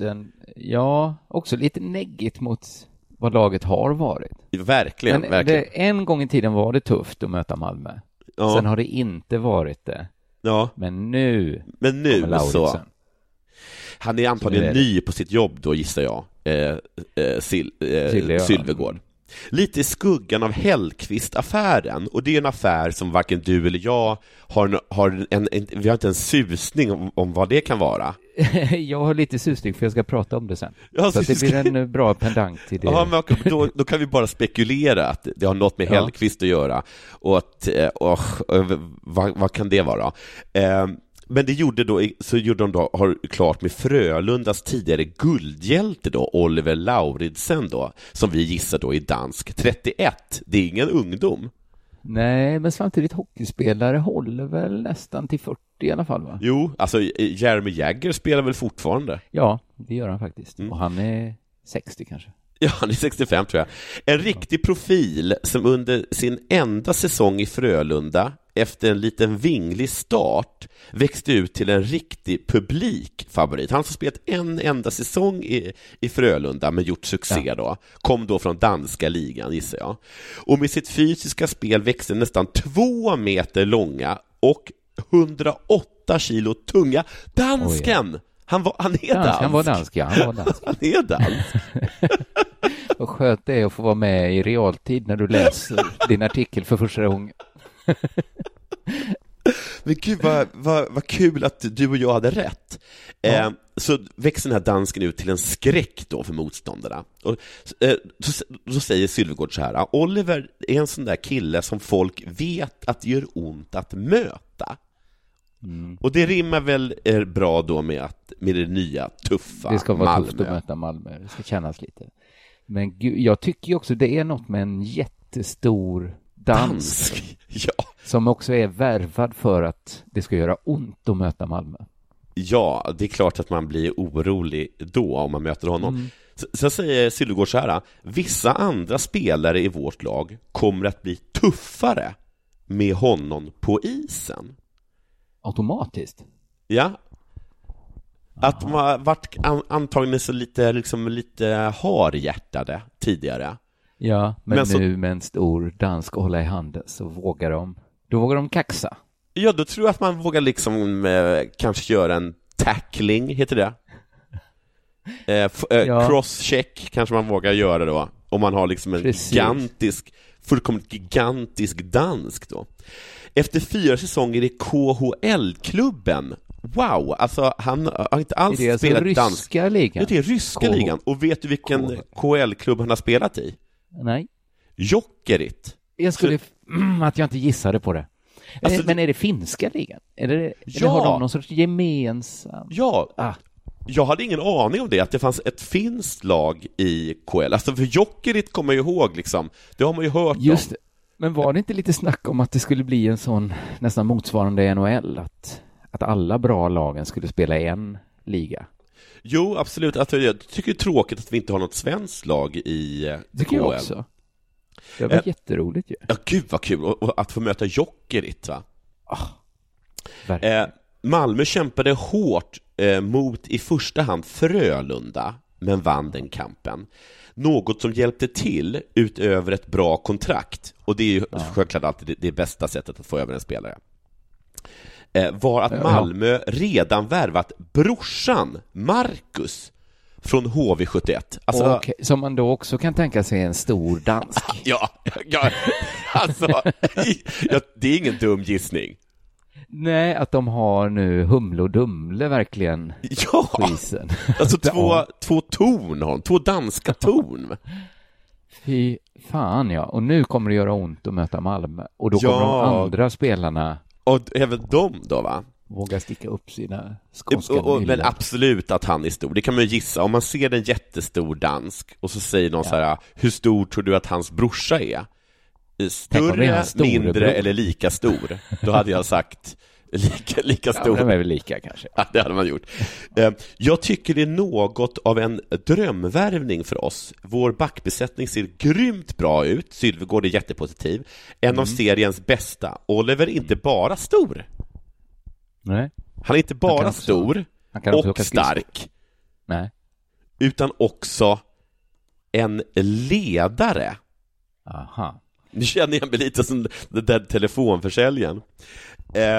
Ja, också lite neggigt mot vad laget har varit.
Verkligen,
Men
verkligen.
Det, en gång i tiden var det tufft att möta Malmö.
Ja.
Sen har det inte varit det.
Ja,
Men nu
men nu så. Han är antagligen ny på sitt jobb då gissar jag, eh, eh, Sil, eh. Sylvegård. Lite i skuggan av Hellqvist-affären, och det är en affär som varken du eller jag har, har en, en, vi har inte en susning om, om vad det kan vara. [LAUGHS]
jag har lite susning för jag ska prata om det sen.
Ja,
så att det
så-
blir en eh, bra pendang till det.
Ja, men då, då kan vi bara spekulera att det har något med [LAUGHS]
Ja.
Hellqvist att göra, och att, eh, och, och, vad, vad kan det vara? Eh, men det gjorde då, så gjorde de då, har klart med Frölundas tidigare guldhjälte då, Oliver Lauridsen då, som vi gissar då är dansk, 31, det är ingen ungdom.
Nej, men samtidigt hockeyspelare håller väl nästan till 40 i alla fall, va?
Jo, alltså Jeremy Jagger spelar väl fortfarande?
Ja, det gör han faktiskt.
Mm.
Och han är 60 kanske. [LAUGHS]
Ja, han är 65 tror jag. En riktig profil som under sin enda säsong i Frölunda, efter en liten vinglig start, växte ut till en riktig publikfavorit. Han som spelat en enda säsong i, i Frölunda, men gjort succé då, kom då från danska ligan, gissar jag. Och med sitt fysiska spel växte nästan två meter långa och 108 kilo tunga dansken! Han, var, han är
Dansk,
dansk.
han var dansk, ja. Han var dansk. [LAUGHS]
Han är dansk. [LAUGHS]
Vad skönt det är att få vara med i realtid när du läser [LAUGHS] din artikel för första gången.
Men gud vad, vad, vad kul att du och jag hade rätt. Eh, så växer den här dansken ut till en skräck då för motståndarna. Och, eh, så, så säger Sylvegård så här, Oliver är en sån där kille som folk vet att det gör ont att möta. Och det rimmar väl eh, bra då med, att, med det nya tuffa
Det ska vara
Malmö.
tufft att möta Malmö. Det ska kännas lite. Men gud, jag tycker ju också det är något med en jättestor dansk,
Dansk, [LAUGHS] ja.
som också är värvad för att det ska göra ont att möta Malmö.
Ja, det är klart att man blir orolig då om man möter honom.
Mm.
Sen säger Sylvegård så här, vissa andra spelare i vårt lag kommer att bli tuffare med honom på isen.
Automatiskt?
Ja. Att man varit an, antagligen så lite, liksom lite harhjärtade tidigare.
Ja, men,
Men så-
nu med en stor dansk hålla i handen så vågar de, då vågar de kaxa.
Ja, då tror jag att man vågar liksom eh, kanske göra en tackling, heter det? Eh, eh,
Ja.
Crosscheck kanske man vågar göra då, om man har liksom en
Precis.
gigantisk, fullkomligt gigantisk dansk då. Efter fyra säsonger i KHL-klubben, wow, alltså han har inte alls
Är det alltså
spelat
ryska
dansk.
ligan?
Ja, det är ryska
KH.
ligan. Och vet du vilken KHL-klubb han har spelat i?
Nej.
Jokerit.
Jag skulle, mm, [CLEARS THROAT] att jag inte gissade på det.
Alltså,
Men är det finska ligan? Eller
Ja.
har de någon sorts gemensam?
Ja,
Ah.
jag hade ingen aning om det, att det fanns ett finskt lag i KL. Alltså för Jokerit kommer jag ihåg liksom, det har man ju hört
Just
om.
det. Men var det inte lite snack om att det skulle bli en sån nästan motsvarande NHL? Att, att alla bra lagen skulle spela i en liga?
Jo, absolut. Alltså, jag tycker det är tråkigt att vi inte har något svenskt lag i eh,
Det tycker jag också. Det var
Eh.
jätteroligt ju.
Ja, gud vad kul och, och att få möta Jokerit, va?
Verkligen.
Eh, Malmö kämpade hårt eh, mot i första hand Frölunda, men vann den kampen. Något som hjälpte till utöver ett bra kontrakt, och det är ju självklart alltid det, det bästa sättet att få över en spelare, eh, var att. Malmö redan värvat brorsan Marcus från HV71. Alltså,
Okej, som man då också kan tänka sig en stor dansk. [LAUGHS]
ja, ja, alltså, ja, det är ingen dum gissning.
Nej, att de har nu Humle och Dumle verkligen
Ja,
på isen.
alltså [LAUGHS] två, två torn, har två danska torn.
Fy fan ja, och nu kommer det göra ont att möta Malmö. Och då kommer
Ja.
de andra spelarna
Och även de då, va?
våga sticka upp sina skånska
Och, och, men absolut att han är stor, det kan man ju gissa. Om man ser en jättestor dansk och så säger någon så här, hur stor tror du att hans brorsa är? Större, mindre eller lika stor? Då hade jag sagt lika, lika
Ja,
stor.
de är väl lika kanske.
Ja, det hade man gjort. Eh, Jag tycker det är något av en drömvärvning för oss. Vår backbesättning ser grymt bra ut. Sylvegård är jättepositiv. En
Mm.
av seriens bästa. Oliver är inte bara stor.
Nej.
Han är inte bara
kan också-
stor
han kan också
och stark,
Nej.
utan också en ledare.
Aha.
Nu känner jag mig lite som den där telefonförsäljaren. Eh,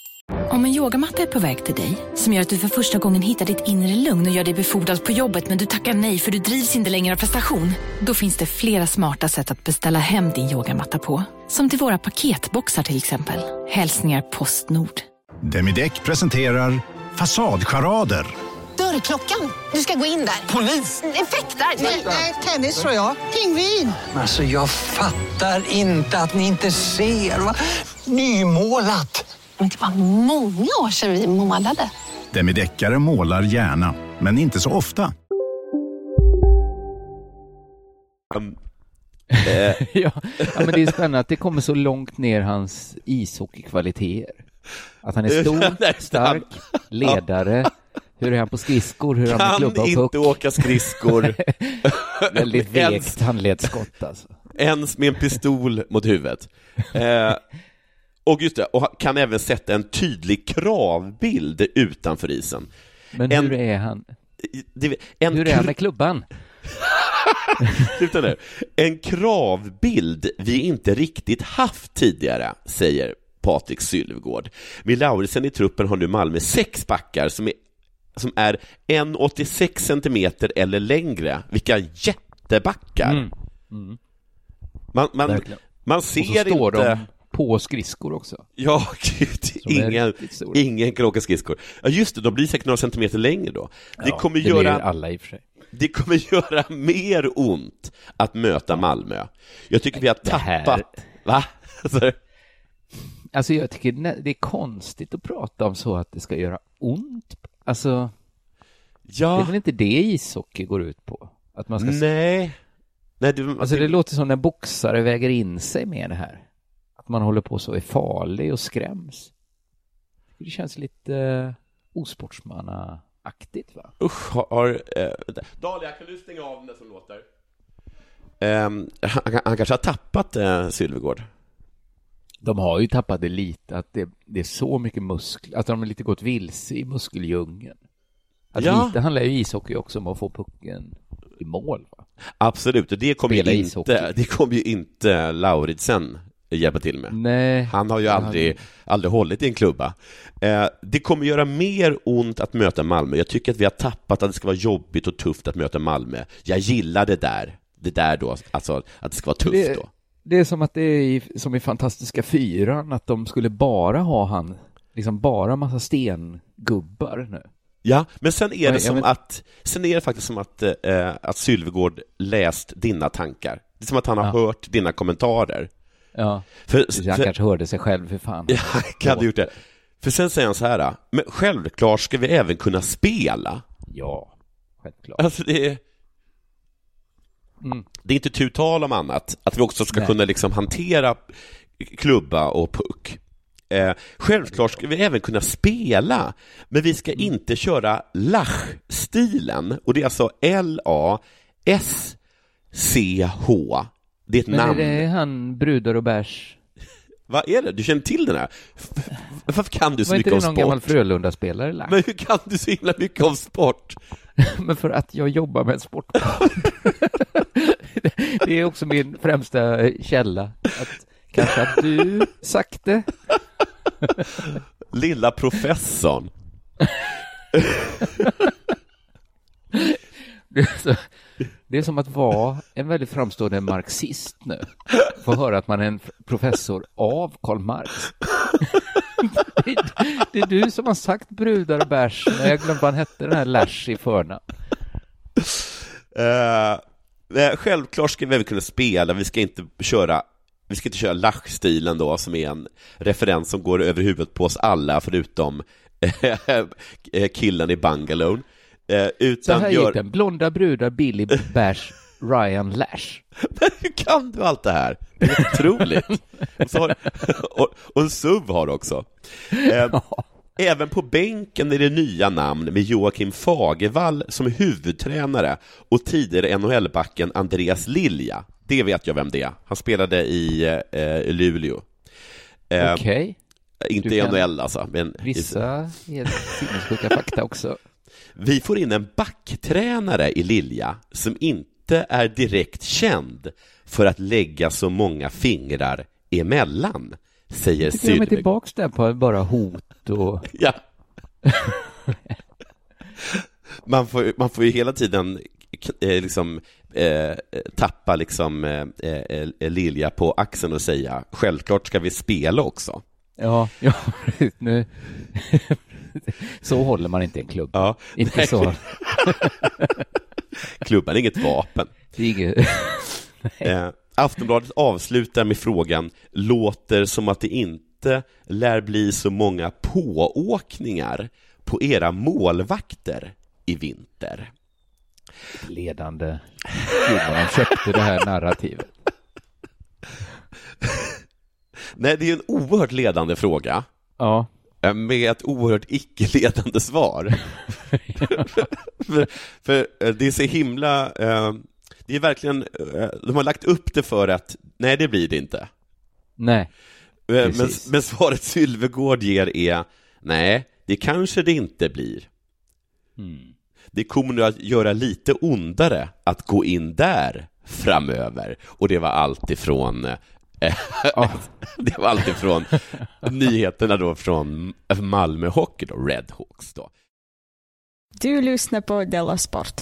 Om en yogamatta är på väg till dig, som gör att du för första gången hittar ditt inre lugn och gör dig befordrad på jobbet men du tackar nej för du drivs inte längre av prestation. Då finns det flera smarta sätt att beställa hem din yogamatta på. Som till våra paketboxar till exempel. Hälsningar Postnord.
Demideck presenterar Fasadcharader.
Dörrklockan. Du ska gå in där. Polis? Effektar? Nej, tennis tror jag. Pingvin.
Alltså jag fattar inte att ni inte ser. Va? Nymålat!
Men det var många år sedan vi målade.
Demideckare målar gärna, men inte så ofta. [LAUGHS]
eh,
ja, men det är spännande att det kommer så långt ner hans ishockeykvaliteter. Att han är [LAUGHS] stor, stark, ledare. Hur är han på skridskor? Hur är han med
kan
klubba och puck?
inte åka skridskor. [LAUGHS]
Väldigt vekt handledsskott alltså.
Ens med en pistol mot huvudet. Eh, och just det, och kan även sätta en tydlig kravbild utanför isen.
Men
en,
hur är han?
det, en
Hur är han med klubban? [LAUGHS]
Sluta nu. En kravbild vi inte riktigt haft tidigare, säger Patrik Sylvegård. Med Lauritsen i truppen har nu Malmö sex backar som är, som är 1,86 centimeter eller längre. Vilka jättebackar!
Mm. Mm.
Man, man, man ser inte...
de på skridskor också.
Ja, [LAUGHS] gud, ingen, ingen kan åka skridskor. Ja, just det, de blir säkert några centimeter längre då. Det
Ja,
kommer
det
göra...
alla i och för sig.
Det kommer [LAUGHS] göra mer ont att möta Malmö. Jag tycker vi har
Det här-
tappat... Va? [LAUGHS] Alltså,
Alltså jag tycker det är konstigt att prata om så att det ska göra ont. Alltså,
ja,
det är väl inte det ishockey går ut på? Att man ska...
nej. nej det,
Alltså det låter som när boxare väger in sig med det här. Man håller på så är farlig och skräms. Det känns lite uh, osportsmannaaktigt va?
Usch, har... eh, Dahlia, kan du stänga av den där som låter? Ehm, han, han kanske har tappat eh, Sylvegård.
De har ju tappat det lite, att det, det är så mycket muskler, att de har lite gått vilse i muskeldjungeln. Att
Ja.
lite handlar ju ishockey också om att få pucken i mål. Va?
Absolut, och det kommer ju inte, det kommer ju inte Lauritsen hjälpa till med.
Nej.
Han har ju aldrig, aldrig hållit i en klubba. Eh, det kommer göra mer ont att möta Malmö. Jag tycker att vi har tappat att det ska vara jobbigt och tufft att möta Malmö. Jag gillar det där. Det där då, alltså att det ska vara tufft
Det,
då.
det är som att det är i, som i Fantastiska Fyran, att de skulle bara ha han, liksom bara massa stengubbar nu.
Ja, men sen är
Ja,
det som att, sen är det faktiskt som att, eh, att Sylvegård läst dina tankar. Det är som att han har hört dina kommentarer.
Ja,
För,
han
för-
kanske hörde sig själv, för fan.
Ja, kan ha gjort det. För sen säger han så här, men självklart ska vi även kunna spela.
Ja, självklart.
Alltså det är...
Mm.
Det är inte tu tal om annat, att vi också ska
Nej.
kunna liksom hantera klubba och puck. Eh, självklart ska vi även kunna spela, men vi ska inte köra Lach-stilen, och det är alltså L-A-S-C-H. Det är ett
Men
namn.
är det han Brudar och bärs? [LAUGHS]
Vad är det? Du känner till den här? Varför kan du så
Var inte
mycket
det
om
någon gammal
sport?
Frölunda-spelare? Lack?
Men hur kan du så himla mycket om sport? [LAUGHS]
Men för att jag jobbar med sport. [LAUGHS] det är också min främsta källa. Att, kanske att du sagt det.
Lilla professorn.
Det är, som att vara en väldigt framstående marxist nu. Få höra att man är en professor av Karl Marx. [LAUGHS] Det är, det är du som har sagt brudar och bärs. Men Jag glömde vad han hette, den här Lash i förnamn.
Uh, eh, eh, självklart ska vi kunna spela, vi ska inte köra vi ska inte köra Lach-stilen då, som är en referens som går över huvudet på oss alla, förutom eh, killen i Bungalow. Eh,
Så
utan
här
gör...
gick den. Blonda brudar, Billy Bash, Ryan Lash. [LAUGHS]
Men hur kan du allt det här? Det är otroligt. och, så har, [LAUGHS] och, en SUV har du också. Eh, Även på bänken är det nya namn med Joakim Fagervall som huvudtränare och tidigare NHL-backen Andreas Lilja. Det vet jag vem det är. Han spelade i eh, Luleå. Eh,
Okej.
Inte
Du
i NHL alltså. Men
Vissa helt sinnessjuka fakta också.
Vi får in en backtränare i Lilja som inte är direkt känd för att lägga så många fingrar emellan, säger
Tycker jag
Sylvegård.
tillbaks där på bara hot och... [LAUGHS]
Ja. man, får, man får ju hela tiden eh, liksom, eh, tappa liksom, eh, eh, Lilja på axeln och säga självklart ska vi spela också.
Ja, [LAUGHS] ja, nu... [LAUGHS] så håller man inte en klubb.
Ja.
Inte
Nej.
så.
Klubban [LAUGHS] är inget vapen.
Det är inget... [LAUGHS]
Eh, Aftonbladet avslutar med frågan Låter som att det inte lär bli så många pååkningar på era målvakter i vinter.
Ledande. Gud vad de köpte det här narrativet.
Nej, det är en oerhört ledande fråga.
Ja.
Eh, Med ett oerhört icke-ledande svar. [LAUGHS] för, för eh, det är så himla... eh, Det är verkligen... eh, De har lagt upp det för att, nej det blir det inte.
Nej.
Eh, Men,
Precis.
men svaret Sylvegård ger är nej, det kanske det inte blir.
Mm.
Det kommer nog att göra lite ondare att gå in där framöver. Och det var allt ifrån [LAUGHS] eh, det var allt ifrån nyheterna då från Malmö Hockey då, Redhawks då.
Du lyssnar på Della Sport.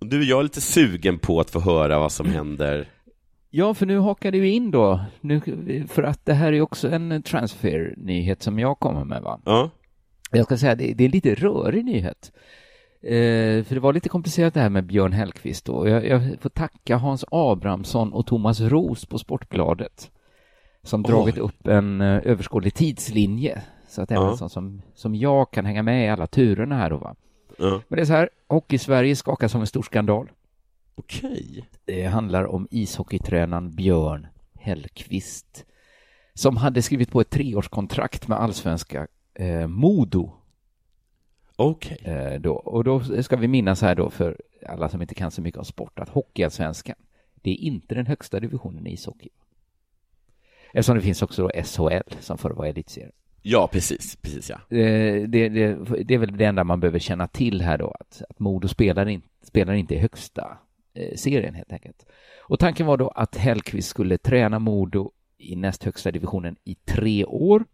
Du, jag är lite sugen på att få höra vad som händer.
Ja, för nu hakar du in då. Nu, för att det här är också en transfer-nyhet som jag kommer med, va?
Ja.
Jag ska säga, det, det är en lite rörig nyhet. Eh, för det var lite komplicerat det här med Björn Hellkvist då. Jag, jag får tacka Hans Abrahamsson och Thomas Ros på Sportbladet som
Oj.
dragit upp en eh, överskådlig tidslinje så att även en sån som, som jag kan hänga med i alla turerna här då va.
Ja.
Men det är så här, Hockey-Sverige skakas som en stor skandal.
Okej.
Det handlar om ishockeytränaren Björn Hellkvist som hade skrivit på ett treårskontrakt med allsvenska eh, Modo.
Okej.
Eh, då. Och då ska vi minnas här då för alla som inte kan så mycket om sport att Hockeyallsvenskan, det är inte den högsta divisionen i ishockey. Eftersom det finns också då SHL som förr var elitserien.
Ja, precis. precis ja.
Eh, det, det, det är väl det enda man behöver känna till här då, att, att Modo spelar, in, spelar inte i högsta eh, serien helt enkelt. Och tanken var då att Hellkvist skulle träna Modo i näst högsta divisionen i tre år.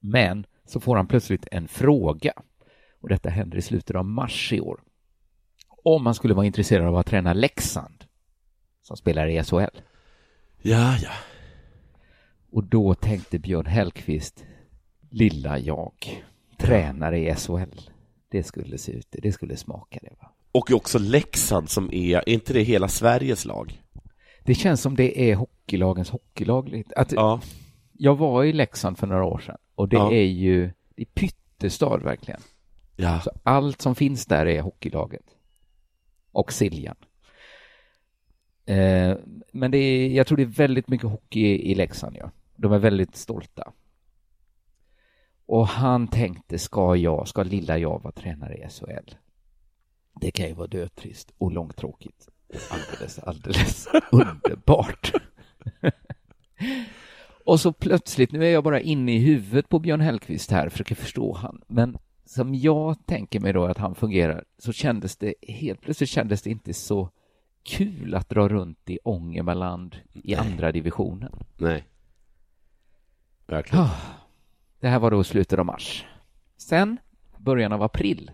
Men så får han plötsligt en fråga. Och detta händer i slutet av mars i år. Om han skulle vara intresserad av att träna Leksand, som spelar i SHL.
Ja, ja.
Och då tänkte Björn Hellkvist, lilla jag, tränare i SHL. Det skulle se ut, det skulle smaka det va.
Och också Leksand som är, är inte det hela Sveriges lag?
Det känns som det är hockeylagens hockeylag. Att,
ja.
Jag var i Leksand för några år sedan och det ja. är ju det är pyttestad verkligen.
Ja.
Så allt som finns där är hockeylaget. Och Siljan. Eh, men det är, jag tror det är väldigt mycket hockey i Leksand. Ja. De är väldigt stolta. Och han tänkte, ska jag, ska lilla jag vara tränare i SHL? Det kan ju vara dödtrist och långtråkigt. Alldeles, alldeles [LAUGHS] underbart. [LAUGHS] och så plötsligt, nu är jag bara inne i huvudet på Björn Hellkvist här, försöker förstå han, men som jag tänker mig då att han fungerar, så kändes det helt plötsligt kändes det inte så kul att dra runt i Ångermanland i andra divisionen.
Nej. Verkligen.
Ah, det här var då slutet av mars. Sen, början av april,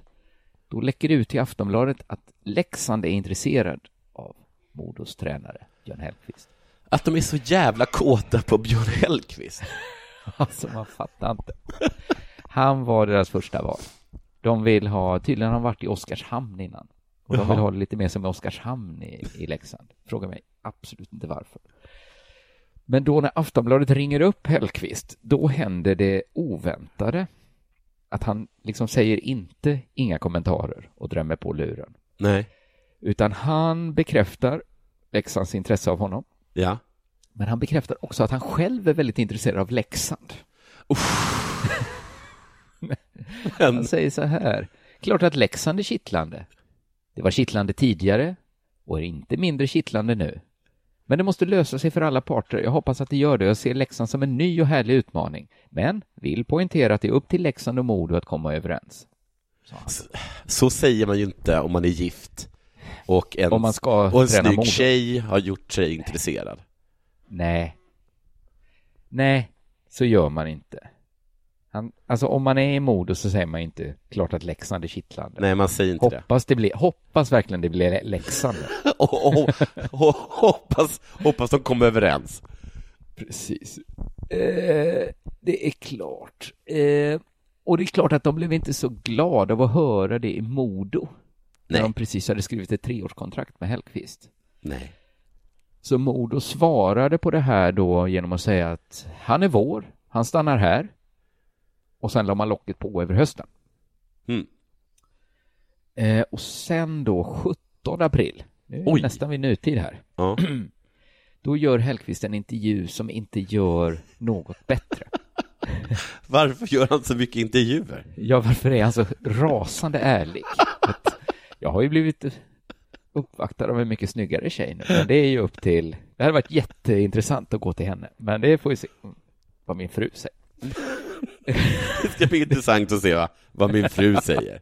då läcker det ut till Aftonbladet att Leksand är intresserad av Modos tränare Björn Hellkvist.
Att de är så jävla kåta på Björn Hellkvist. [LAUGHS]
alltså, man fattar inte. Han var deras första val. De vill ha, tydligen har han varit i Oskarshamn innan. Och de vill ha det lite mer som i Oskarshamn i, i Leksand. Fråga mig absolut inte varför. Men då när Aftonbladet ringer upp Hellqvist, då händer det oväntade. Att han liksom säger inte inga kommentarer och drämmer på luren.
Nej.
Utan han bekräftar Leksands intresse av honom.
Ja.
Men han bekräftar också att han själv är väldigt intresserad av Leksand. [LAUGHS] han säger så här. Klart att Leksand är kittlande. Det var kittlande tidigare och är inte mindre kittlande nu. Men det måste lösa sig för alla parter. Jag hoppas att det gör det. Jag ser Leksand som en ny och härlig utmaning. Men vill poängtera att det är upp till Leksand och Modo att komma överens.
Så, så, säger man ju inte om man är gift och en,
om man ska
och en snygg
Modo.
tjej har gjort sig intresserad.
Nej. Nej, så gör man inte. Han, alltså om man är i Modo så säger man inte klart att Leksand är kittlande.
Nej, man säger inte
hoppas det. Blir, hoppas verkligen det blir Leksand. [LAUGHS]
och, och, och, hoppas, hoppas de kommer överens.
Precis. Eh, det är klart. Eh, och det är klart att de blev inte så glada av att höra det i Modo. Nej. När de precis hade skrivit ett treårskontrakt med Hellqvist.
Nej.
Så Modo svarade på det här då genom att säga att han är vår, han stannar här och sen la man locket på över hösten.
Mm.
Eh, och sen då 17 april, nu är nästan vid nutid här,
ja. [CLEARS THROAT]
då gör Hellqvist en intervju som inte gör något bättre. [LAUGHS]
varför gör han så mycket intervjuer?
Ja, varför är han så rasande ärlig? Att [LAUGHS] jag har ju blivit uppvaktad av en mycket snyggare tjej nu, men det är ju upp till... Det hade varit jätteintressant att gå till henne, men det får vi se vad min fru säger.
Det ska bli intressant att se va? vad min fru säger.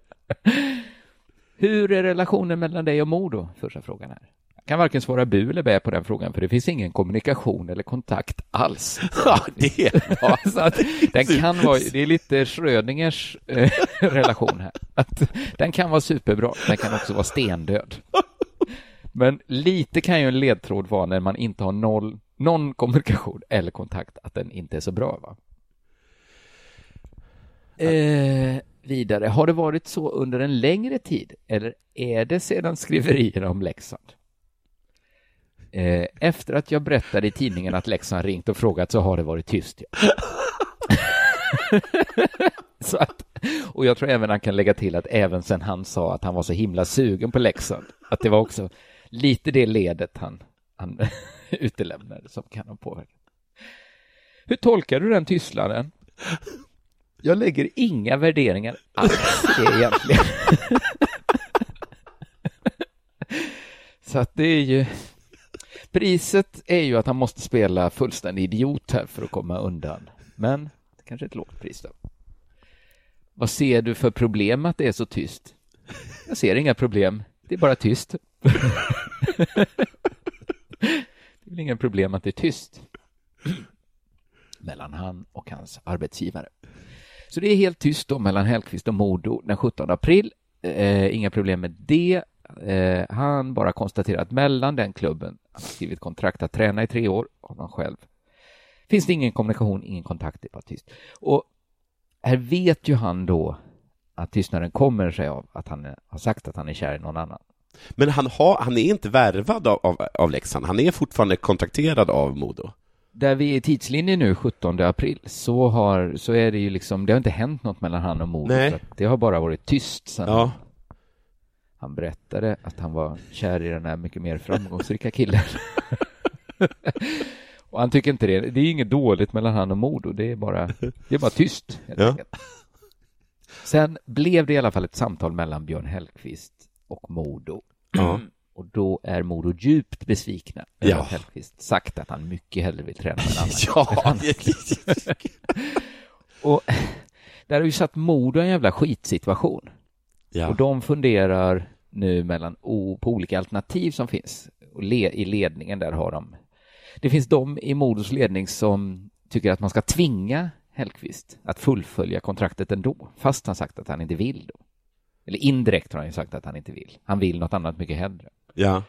Hur är relationen mellan dig och Modo? Första frågan här. Kan varken svara bu eller bä på den frågan, för det finns ingen kommunikation eller kontakt alls. [LAUGHS]
Ja, det [LAUGHS]
ja, så att den kan vara, det är lite Schrödingers eh, [LAUGHS] relation här. Att den kan vara superbra, den kan också vara stendöd. Men lite kan ju en ledtråd vara när man inte har noll, någon kommunikation eller kontakt, att den inte är så bra. Va? Eh, vidare, har det varit så under en längre tid eller är det sedan skriverierna om Leksand? Eh, efter att jag berättade i tidningen att Leksand ringt och frågat så har det varit tyst. [LAUGHS] Så att, och jag tror även han kan lägga till att även sen han sa att han var så himla sugen på Leksand, att det var också lite det ledet han, han [LAUGHS] utelämnade som kan ha påverkat. Hur tolkar du den tystnaden? Jag lägger inga värderingar alls det egentligen. [LAUGHS] Så att det är ju... Priset är ju att han måste spela fullständig idiot här för att komma undan. Men det Kanske är ett lågt pris då. Vad ser du för problem att det är så tyst? Jag ser inga problem. Det är bara tyst. [LAUGHS] det är väl inga problem att det är tyst mellan han och hans arbetsgivare. Så det är helt tyst då mellan Hellqvist och Modo den 17 april. Eh, inga problem med det. Eh, han bara konstaterar att mellan den klubben, han har skrivit kontrakt att träna i tre år, honom själv, finns det ingen kommunikation, ingen kontakt, det är bara tyst. Och här vet ju han då att tystnaden kommer sig av att han har sagt att han är kär i någon annan.
Men han, har, han är inte värvad av, av, av Leksand, han är fortfarande kontrakterad av Modo.
Där vi är i tidslinjen nu, 17 april, så, har, så är det ju liksom, det har inte hänt något mellan han och Modo. Det har bara varit tyst sen
Ja.
Han berättade att han var kär i den här mycket mer framgångsrika killen. [LAUGHS] och han tycker inte det. Det är inget dåligt mellan han och Modo, det är bara, det är bara tyst.
Ja.
Sen blev det i alla fall ett samtal mellan Björn Hellkvist och Modo.
Ja.
Och då är Modo djupt besvikna
Ja.
att Hellkvist sagt att han mycket hellre vill träna med annan. [LAUGHS]
Ja, [LAUGHS]
och där har ju satt Modo i en jävla skitsituation.
Ja.
Och de funderar nu mellan o, på olika alternativ som finns. Och le, I ledningen där har de... Det finns de i Modos ledning som tycker att man ska tvinga Hellqvist att fullfölja kontraktet ändå, fast han sagt att han inte vill då. Eller indirekt har han ju sagt att han inte vill. Han vill något annat mycket hellre.
Ja.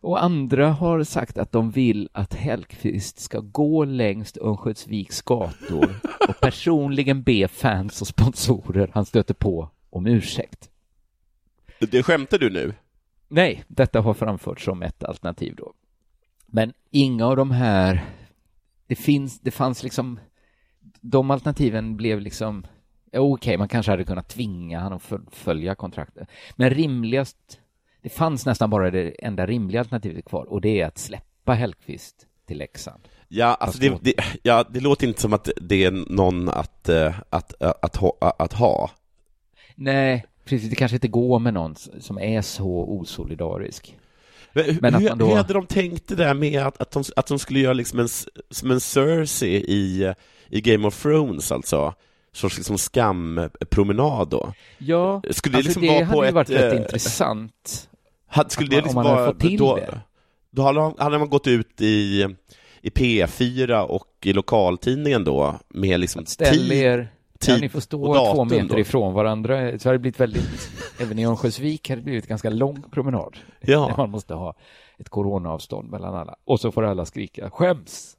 Och andra har sagt att de vill att Hellqvist ska gå längs Örnsköldsviks gator och personligen be fans och sponsorer han stöter på om ursäkt.
Det skämtar du nu?
Nej, detta har framförts som ett alternativ då. Men inga av de här, det finns, det fanns liksom, de alternativen blev liksom, okej, man kanske hade kunnat tvinga han att följa kontraktet. Men rimligast, det fanns nästan bara det enda rimliga alternativet kvar och det är att släppa Hellqvist till Leksand.
Ja, alltså det, det, ja, det låter inte som att det är någon att, eh, att, att, att, ha, att ha.
Nej, precis, det kanske inte går med någon som är så osolidarisk.
Men, hur,
Men att
hur,
man då-
hur hade de tänkt det där med att, att, de, att de skulle göra liksom en, som en Cersei i, i Game of Thrones, alltså? Sorts liksom skampromenad då?
Ja,
Skulle det
alltså
liksom
det
vara
hade
på
ju
ett...
varit rätt
eh,
intressant.
Hade, skulle
Att
det
man-
liksom
man
vara... då,
det.
då hade, de- hade man gått ut i, i P4 och i lokaltidningen då med liksom
Ställ
tid,
ja, ni får stå
och datum
två meter
då.
ifrån varandra. Så har det blivit väldigt, även i Örnsköldsvik har det blivit ganska lång promenad.
Ja. [LAUGHS]
Man måste ha ett coronaavstånd mellan alla. Och så får alla skrika skäms!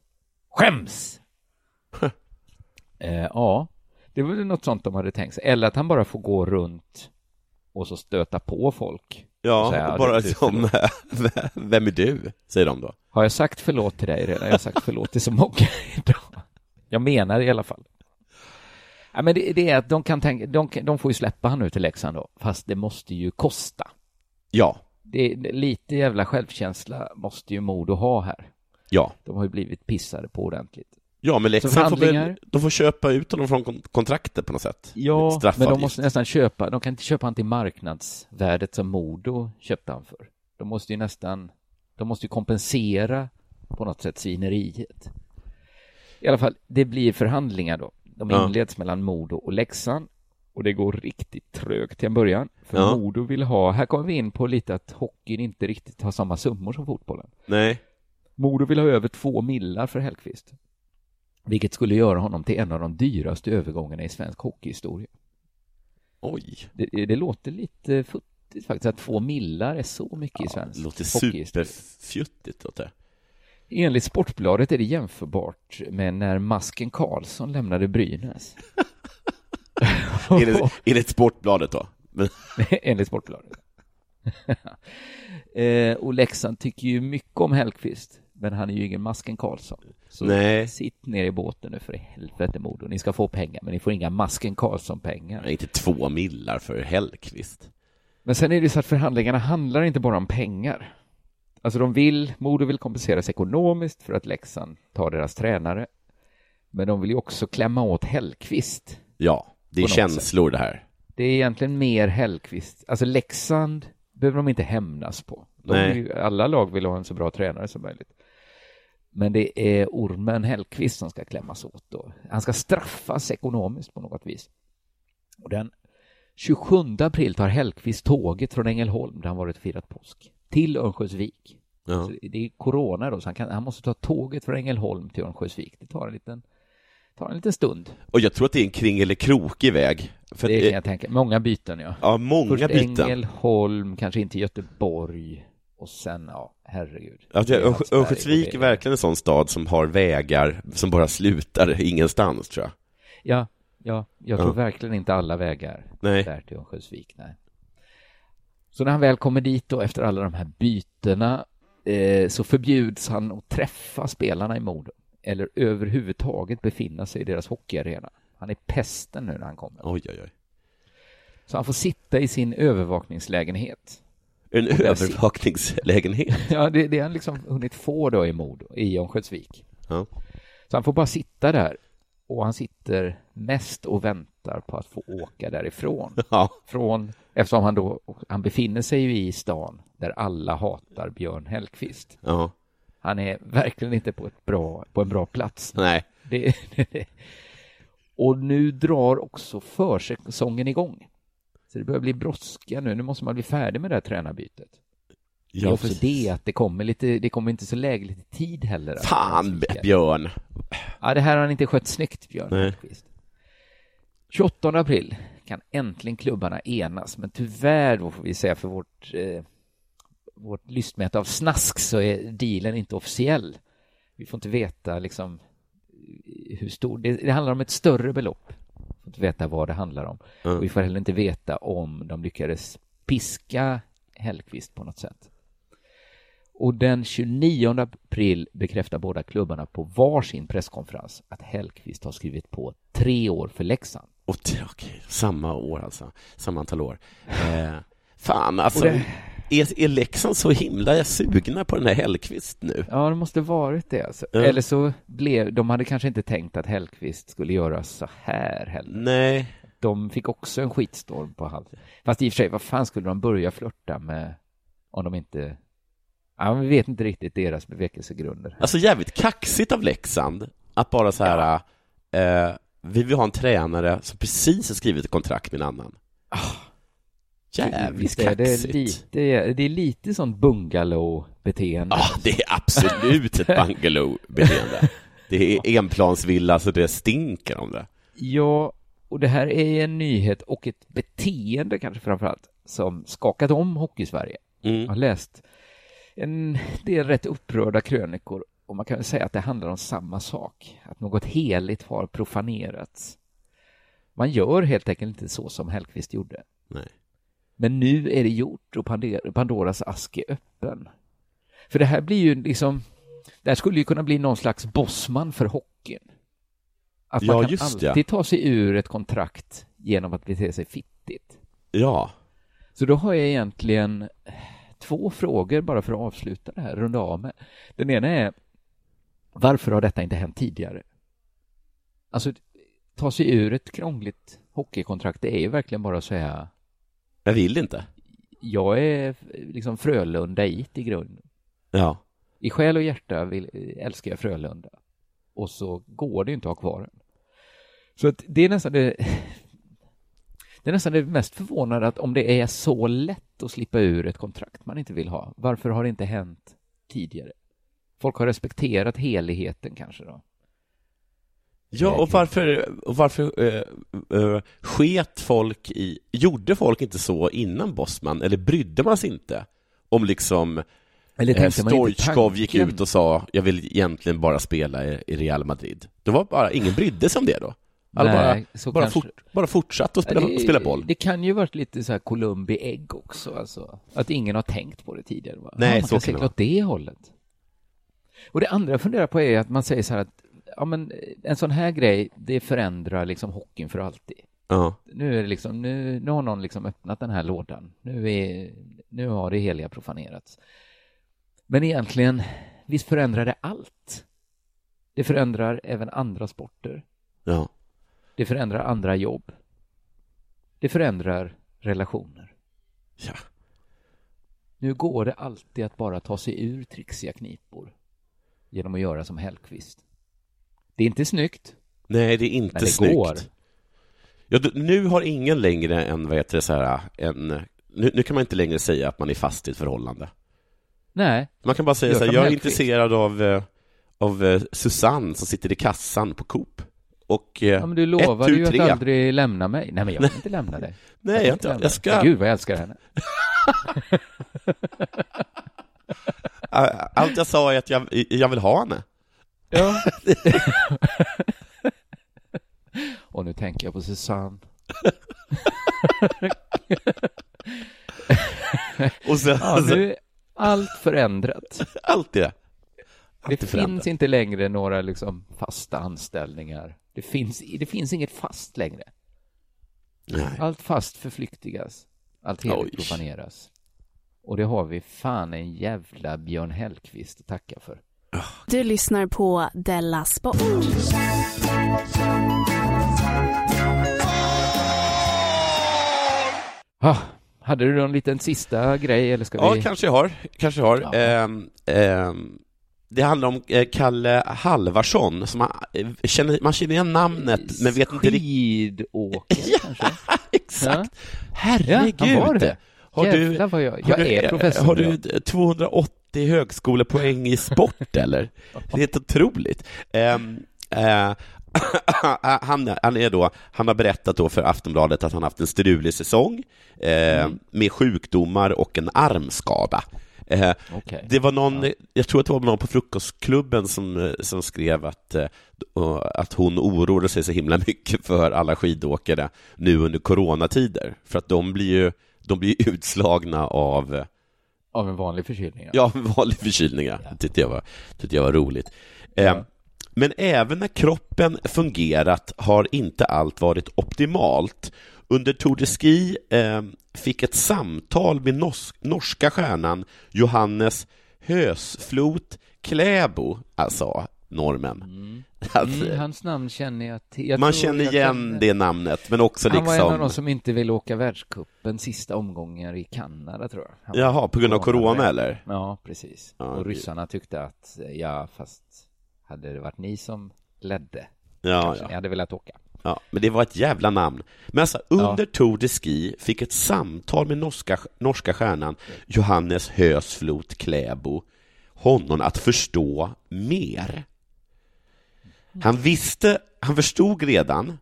Skäms! [LAUGHS] eh, ja, det var väl något sånt de hade tänkt sig. Eller att han bara får gå runt och så stöta på folk.
Ja,
säga,
bara
"Du, du,
som, [LAUGHS] vem är du? Säger de då.
Har jag sagt förlåt till dig redan? Jag har sagt förlåt till så många idag. Jag menar i alla fall. Ja, men det, det är att de kan tänka, de, de får ju släppa han nu till Leksand då, fast det måste ju kosta.
Ja,
Det, lite jävla självkänsla måste ju Modo ha här.
ja.
De har ju blivit pissade på ordentligt.
Ja, men Leksand får, väl, de får köpa ut honom från kon- kontraktet på något sätt.
Ja, men de måste nästan köpa, de kan inte köpa han till marknadsvärdet som Modo köpte han för. De måste ju nästan, de måste ju kompensera på något sätt svineriet. I alla fall, det blir förhandlingar då. De
Ja.
inleds mellan Modo och Leksand och det går riktigt trögt till en början. För
Ja.
Modo vill ha, här kommer vi in på lite att hockeyn inte riktigt har samma summor som fotbollen.
Nej.
Modo vill ha över två millar för Hellqvist. Vilket skulle göra honom till en av de dyraste övergångarna i svensk hockeyhistoria.
Oj.
Det, det låter lite futtigt faktiskt, att två millar är så mycket i svensk
Det låter
hockeyhistoria.
superfjuttigt. låter det.
Enligt Sportbladet är det jämförbart med när Masken Karlsson lämnade Brynäs. [LAUGHS]
Enligt, enligt Sportbladet då. [LAUGHS]
Enligt Sportbladet. [LAUGHS] eh, och Leksand tycker ju mycket om Hellqvist, men han är ju ingen Masken Karlsson. Så
Nej.
sitt ner i båten nu för helvete Modo. Ni ska få pengar, men ni får inga Masken Karlsson-pengar.
inte två millar för Hellqvist.
Men sen är det så att förhandlingarna handlar inte bara om pengar. Alltså de vill, Modo vill kompenseras ekonomiskt för att Leksand tar deras tränare. Men de vill ju också klämma åt Hellqvist.
Ja, det är känslor det här.
Det är egentligen mer Hellqvist. Alltså Leksand behöver de inte hämnas på. Vill, alla lag vill ha en så bra tränare som möjligt. Men det är ormen Hellqvist som ska klämmas åt då. Han ska straffas ekonomiskt på något vis. Och den 27 april tar Hellqvist tåget från Ängelholm där han varit och firat påsk till Örnsköldsvik.
Ja.
Det är corona då, så han, kan, han måste ta tåget från Ängelholm till Örnsköldsvik. Det tar en liten, tar en liten stund.
Och jag tror att det är en kring eller krokig väg. För
det kan jag tänka. Många byten, ja.
Ja, många
Först
byten.
Ängelholm, kanske inte Göteborg och sen, ja, herregud.
Alltså, Örnsköldsvik är verkligen en sån stad som har vägar som bara slutar ingenstans, tror jag.
Ja, ja, jag tror
Ja.
verkligen inte alla vägar
Nej.
där till Örnsköldsvik. Nej. Så när han väl kommer dit då efter alla de här bytena eh, så förbjuds han att träffa spelarna i Modo eller överhuvudtaget befinna sig i deras hockeyarena. Han är pesten nu när han kommer.
Oj, oj, oj.
Så han får sitta i sin övervakningslägenhet.
En övervakningslägenhet. [LAUGHS]
Ja, det, det har han liksom hunnit få då i Modo, i Örnsköldsvik.
Ja.
Så han får bara sitta där och han sitter mest och väntar på att få åka därifrån. [LAUGHS]
Ja.
Från, eftersom han då, han befinner sig ju i stan där alla hatar Björn Hellkvist.
Ja.
Han är verkligen inte på, ett bra, på en bra plats.
Nej.
Det, [LAUGHS] och nu drar också försäsongen igång. Så det börjar bli brådska nu. Nu måste man bli färdig med det här tränarbytet. Det är
Ja,
också
precis.
det att det kommer lite, det kommer inte så lägligt i tid heller.
Fan, B- Björn.
Ja, det här har han inte skött snyggt, Björn
Nej.
Hellkvist. 28 april kan äntligen klubbarna enas, men tyvärr då får vi säga för vårt, eh, vårt lystmäte av snask så är dealen inte officiell. Vi får inte veta liksom hur stor, det, det handlar om ett större belopp. Vi får inte veta vad det handlar om.
Mm.
Och vi får heller inte veta om de lyckades piska Hellkvist på något sätt. Och den 29 april bekräftar båda klubbarna på varsin presskonferens att Hellkvist har skrivit på tre år för Leksand.
Och okej, samma år alltså. Samma antal år. Eh, fan, alltså.
Det-
Är, är Leksand så himla sugna på den här Hellqvist nu?
Ja, det måste varit det. Alltså.
Ja.
Eller så blev, de hade kanske inte tänkt att Hellkvist skulle göra så här heller.
Nej.
De fick också en skitstorm på halsen. Fast i och för sig, vad fan skulle de börja flörta med om de inte... Ja, vi vet inte riktigt deras bevekelsegrunder.
Alltså jävligt kaxigt av Leksand att bara så här, eh, vi vill ha en tränare som precis har skrivit ett kontrakt med en annan. Jävligt
Visst är det
kaxigt.
lite, det är lite sånt bungalow-beteende.
Ja, det är absolut ett [LAUGHS] bungalow-beteende. Det är enplansvilla så det stinker om det.
Ja, och det här är en nyhet och ett beteende kanske framför allt som skakat om Hockeysverige.
Mm.
Jag har läst en [LAUGHS] del rätt upprörda krönikor och man kan väl säga att det handlar om samma sak. Att något heligt har profanerats. Man gör helt enkelt inte så som Hellqvist gjorde.
Nej.
Men nu är det gjort och Pandor- Pandoras ask är öppen. För det här blir ju liksom, det här skulle ju kunna bli någon slags bossman för hockeyn. Att man
Ja,
kan
just det.
alltid ta sig ur ett kontrakt genom att bete sig fittigt.
Ja.
Så då har jag egentligen två frågor bara för att avsluta det här, runda av med. Den ena är, varför har detta inte hänt tidigare? Alltså, ta sig ur ett krångligt hockeykontrakt, det är ju verkligen bara att säga
Jag vill inte.
jag är liksom Frölundait i grunden.
Ja.
I själ och hjärta vill, älskar jag Frölunda. Och så går det ju inte att ha kvar den. Så att det är nästan det det är nästan det mest förvånande att om det är så lätt att slippa ur ett kontrakt man inte vill ha, varför har det inte hänt tidigare? Folk har respekterat heligheten kanske då.
Ja, och varför, och varför eh, eh, sket folk i... Gjorde folk inte så innan Bosman, eller brydde man sig inte om liksom
Eller
eh,
inte
Stoichkov gick ut och sa jag vill egentligen bara spela i, i Real Madrid. Det var bara, ingen brydde sig om det då. Alla
Nej,
bara, bara,
kanske-
fort, bara fortsatte att spela,
det-
spela boll.
Det kan ju varit lite så här Columbi ägg också, alltså. Att ingen har tänkt på det tidigare. Va?
Nej,
ja, man
så
kan se
det
åt det hållet. Och det andra jag funderar på är att man säger så här att ja, men en sån här grej, det förändrar liksom hockeyn för alltid.
Ja.
Nu är det liksom, nu, nu har någon liksom öppnat den här lådan. Nu, är, nu har det heliga profanerats. Men egentligen, visst förändrar det allt? Det förändrar även andra sporter.
Ja.
Det förändrar andra jobb. Det förändrar relationer.
Ja.
Nu går det alltid att bara ta sig ur trixiga knipor. genom att göra som Hellqvist. Det är inte snyggt.
Nej, det är inte
Men det
snyggt.
går.
Ja, nu har ingen längre en, vad heter det, så här, en, nu, nu kan man inte längre säga att man är fast i ett förhållande.
Nej.
Man kan bara säga så här, jag är
Hellqvist.
intresserad av, eh, av eh, Susanne som sitter i kassan på Coop. Och eh,
Ja, men du
ett,
lovade
tu,
ju
tre.
att aldrig lämna mig. Nej, men jag vill inte lämna dig. [LAUGHS]
Nej,
vill
jag,
inte
jag, jag ska...
Gud, vad jag älskar henne. [LAUGHS]
Allt jag sa är att jag, jag vill ha henne.
Ja. [LAUGHS] Och nu tänker jag på Susanne.
Och sen,
ja, nu är allt förändrat.
Allt det.
Det
är förändrat.
finns inte längre några liksom fasta anställningar. Det finns, det finns inget fast längre.
Nej.
Allt fast förflyktigas. Allt heligt profaneras. Och det har vi fan en jävla Björn Hellkvist att tacka för.
Du lyssnar på Della Sport.
Ah, hade du någon liten sista grej eller ska
Ja,
vi?
kanske jag har. Kanske jag har.
Ja.
Ehm, ehm, det handlar om eh, Kalle Halvarsson, som man, eh, känner, man känner igen namnet, men vet inte riktigt...
Skidåkare [LAUGHS] kanske?
Exakt!
Ja,
Herregud!
han var det.
Har du,
vad jag-
har
jag
du,
är professor
Har du 280 högskolepoäng i sport, eller? Det är helt otroligt. Ehm, eh, [CLEARS THROAT] han, han, är då, han har berättat då för Aftonbladet att han haft en strulig säsong eh,
Mm.
med sjukdomar och en armskada. Eh,
Okej.
Det var någon, jag tror att det var någon på Frukostklubben som, eh, som skrev att, eh, att hon oroade sig så himla [LAUGHS] mycket för alla skidåkare nu under coronatider, för att de blir ju de blir [LAUGHS] utslagna av eh,
Av en vanlig förkylning?
Ja, en vanlig förkylning, ja. Det tyckte jag var, tyckte jag var roligt. Eh, Men även när kroppen fungerat har inte allt varit optimalt. Under Tour de Ski eh, fick ett samtal med nors- norska stjärnan Johannes Hösflot Kläbo, alltså normen. Alltså,
Mm, hans namn känner jag till.
Man känner igen
kan-
det namnet, men också
Han var en av
liksom...
de som inte ville åka världscupen sista omgången i Kanada, tror jag. Han
Jaha, på grund av corona, eller?
Ja, precis.
Ja,
och ryssarna tyckte att, ja, fast hade det varit ni som ledde,
Ja,
kanske
ja.
ni hade velat åka.
Ja, men det var ett jävla namn. Men alltså, under Tour de Ski fick ett samtal med norska, norska stjärnan Johannes Hösflot Kläbo honom att förstå mer. Han visste, han förstod redan,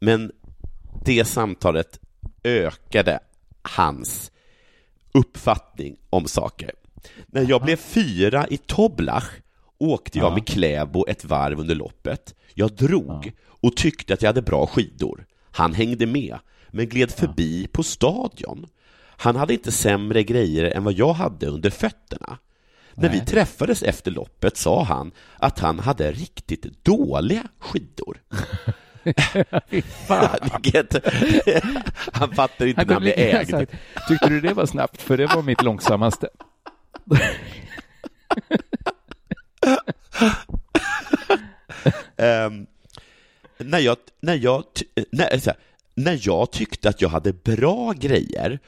men det samtalet ökade hans uppfattning om saker. När jag blev fyra i Toblach åkte jag
Ja.
med Kläbo ett varv under loppet. Jag drog och tyckte att jag hade bra skidor. Han hängde med, men gled förbi på stadion. Han hade inte sämre grejer än vad jag hade under fötterna. När vi
Nej.
träffades efter loppet sa han att han hade riktigt dåliga skidor. [LAUGHS] [LAUGHS] Han fattar inte när han blir ägd.
Exakt. Tyckte du det var snabbt? För det var mitt långsammaste. [LAUGHS]
Ehm, när, jag, när, jag, när, här, när jag tyckte att jag hade bra grejer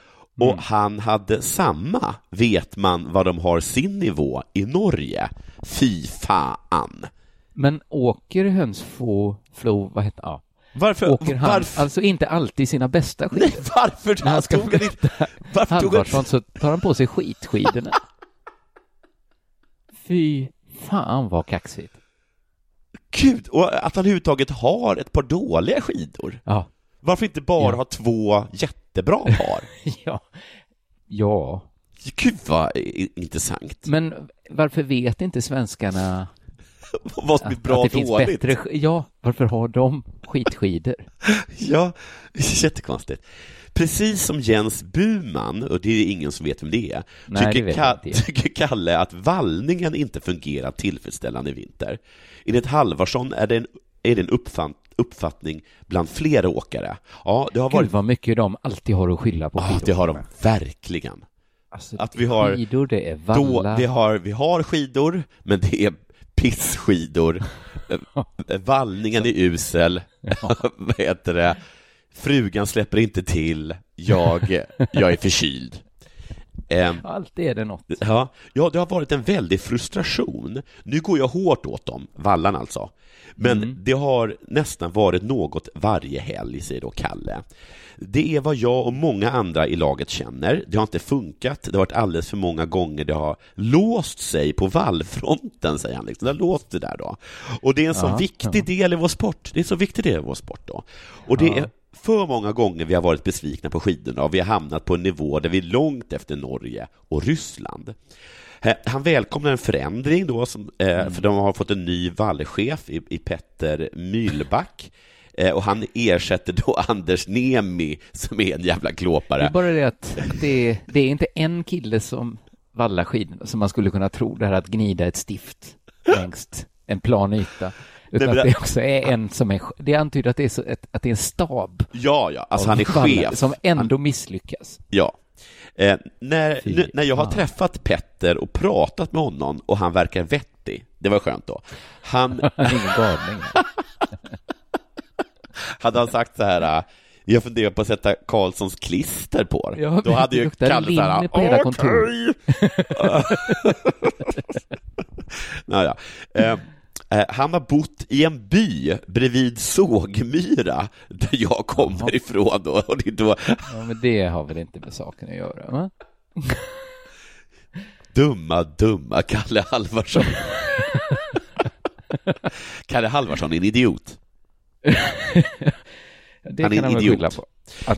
och
Mm.
han hade samma, vet man vad de har sin nivå i Norge? Fy fan!
Men åker hönsfå, flo, vad heter ja.
Varför-
Åker han
varför-
alltså inte alltid sina bästa skidor?
Nej, varför
När han ska
tog han inte- varför tog han-
så tar han på sig skitskidorna. [LAUGHS] Fy fan vad kaxigt.
Gud, och att han överhuvudtaget har ett par dåliga skidor.
Ja.
Varför inte bara
Ja.
ha två jättebra par? [LAUGHS]
ja. Ja.
Gud vad intressant.
Men varför vet inte svenskarna [LAUGHS]
Vad som är bra
att det
och
finns
dåligt?
bättre Ja, varför har de skitskidor? [LAUGHS]
Ja, jättekonstigt. Precis som Jens Buman, och det är ingen som vet vem det är,
Nej, det
tycker,
vet
Ka- [LAUGHS] tycker Kalle att vallningen inte fungerar tillfredsställande i vinter. Enligt Halvarsson är det en, är det en uppfatt, uppfattning bland flera åkare. Ja, det har
Gud
varit...
vad mycket de alltid har att skylla på
Ja,
skidor.
det har de verkligen.
Alltså,
att vi har,
skidor, det är
då,
vallar.
vi, har, vi har skidor, men det är pissskidor. [LAUGHS] Eh, Vallningen är usel. [LAUGHS] Vad heter det? Frugan släpper inte till. Jag, jag är förkyld. Eh,
Alltid är det något.
Ja, ja, det har varit en väldig frustration. Nu går jag hårt åt dem, vallan alltså. Men
Mm.
det har nästan varit något varje helg, säger då Kalle. Det är vad jag och många andra i laget känner. Det har inte funkat. Det har varit alldeles för många gånger det har låst sig på vallfronten, säger han. Liksom. Det har låst det där då. Och det är en så
Ja,
viktig del i vår sport. Det är en så viktig del i vår sport då. Och det
Ja.
är för många gånger vi har varit besvikna på skidorna och vi har hamnat på en nivå där vi är långt efter Norge och Ryssland. Eh, Han välkomnar en förändring då, som, eh, för de har fått en ny vallchef i, i Petter Myhlback. Eh, och han ersätter då [LAUGHS] Anders Nemi som är en jävla
Det
klåpare.
är bara det att det är, det är inte en kille som vallar skidorna som man skulle kunna tro det här att gnida ett stift längs en plan yta. Utan att
det-
det också är en som är, det antyder att det är, så, att det är en stab.
Ja, ja, alltså han är chef.
Som ändå misslyckas.
Ja. Eh, när,
Fy
nu, när jag har träffat Petter och pratat med honom och han verkar vettig, det var skönt då. Han, [LAUGHS]
Han ingen galning. [LAUGHS]
hade han sagt så här, jag funderar på att sätta Karlssons klister på det.
Ja,
Då hade ju Kalle så här,
på hela
"Okej." [LAUGHS] Naja. Eh, han har bott i en by bredvid Sågmyra, där jag kommer ifrån då. Och det är då
Ja, men det har väl inte med saken att göra, va? [LAUGHS]
dumma, dumma Kalle Halvarsson. [LAUGHS] Kalle Halvarsson är en idiot. [LAUGHS]
Det
Han är
kan
en
han väl
idiot.
skylla på.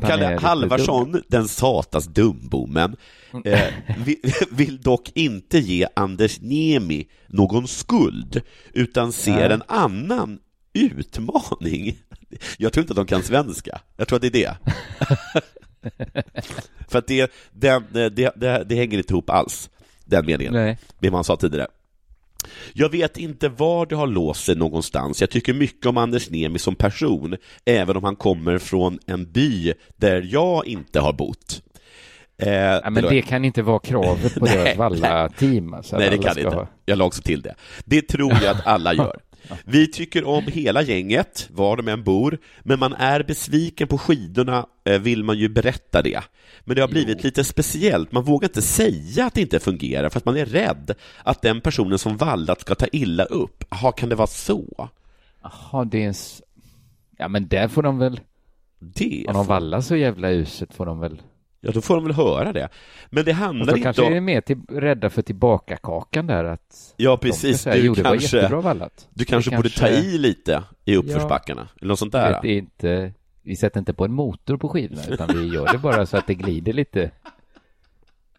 Kalle Halvarsson, den satans dumbommen, eh, vill, [LAUGHS] vill dock inte ge Anders Niemi någon skuld, utan ser en annan utmaning. Jag tror inte att de kan svenska. Jag tror att det är det. [LAUGHS] För att det, det, det, det, det hänger inte ihop alls, den meningen,
Nej.
det man sa tidigare. Jag vet inte var det har låst sig någonstans. Jag tycker mycket om Anders Niemi som person, även om han kommer från en by där jag inte har bott. Eh,
Ja, men det kan inte vara kravet på [LAUGHS]
Nej,
deras Valla-team. Alltså,
Nej, det kan
ska
inte.
ha-
Jag la också till det. Det tror jag att alla [LAUGHS] gör. Vi tycker om hela gänget, var de än bor, men man är besviken på skidorna eh, vill man ju berätta det. Men det har blivit lite speciellt, man vågar inte säga att det inte fungerar för att man är rädd att den personen som vallat ska ta illa upp. Jaha, kan det vara så?
Jaha, det är en... Ja, men där får de väl...
Det
Om de vallar så jävla uset får de väl...
Ja, då får de väl höra det. Men det handlar inte
kanske
om...
är mer till, rädda för tillbakakakan där att...
Ja, precis.
säga,
Du
jo,
kanske-. Du kanske
Det
borde ta i lite i uppförsbackarna, eller något sånt där.
Det är inte... Vi sätter inte på en motor på skidorna, utan vi gör det bara så att det glider lite.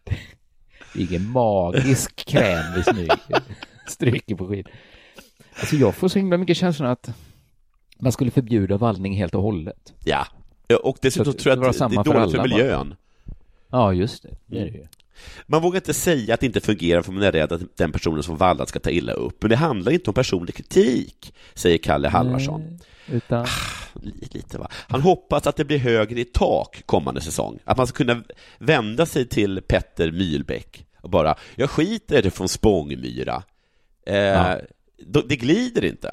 Det är ingen magisk kräm vi smyger, stryker på skidor. Alltså jag får så himla mycket känslan att man skulle förbjuda vallning helt och hållet.
Ja, och dessutom
Så
tror jag
det
att det
samma
är
för
dåligt för
bara.
miljön.
Ja, just det. det, är det ju.
Man vågar inte säga att det inte fungerar för man är rädd att den personen som vallat ska ta illa upp. Men det handlar inte om personlig kritik, säger Kalle Halvarsson.
Utan...
Lite va. Han hoppas att det blir högre i tak kommande säsong. Att man ska kunna vända sig till Petter Mylbäck och bara, jag skiter i det från Spångmyra. Eh,
Ja.
Det glider inte.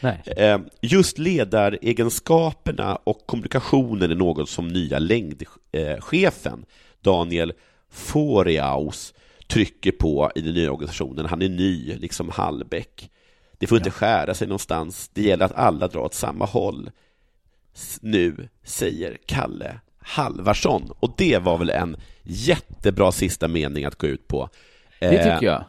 Nej.
Eh, Just ledaregenskaperna och kommunikationen är något som nya längdchefen Daniel Foriaus trycker på i den nya organisationen. Han är ny, liksom Hallbäck. Det får inte skära sig någonstans. Det gäller att alla drar åt samma håll. Nu, säger Kalle Halvarsson. Och det var väl en jättebra sista mening att gå ut på.
Det
Eh,
tycker jag.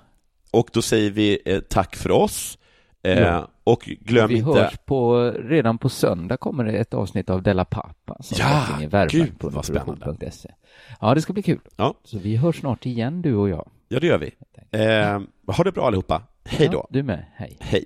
Och då säger vi eh, tack för oss. Eh,
Ja.
Och glöm
vi
inte...
hörs på, redan på söndag kommer det ett avsnitt av Della Pappa som
Ja, gud,
på
vad spännande.
Ja, det ska bli kul.
Ja.
Så vi hörs snart igen du och jag.
Ja, det gör vi. Eh, ha det bra allihopa. Hej då.
Ja, du med. Hej.
Hej.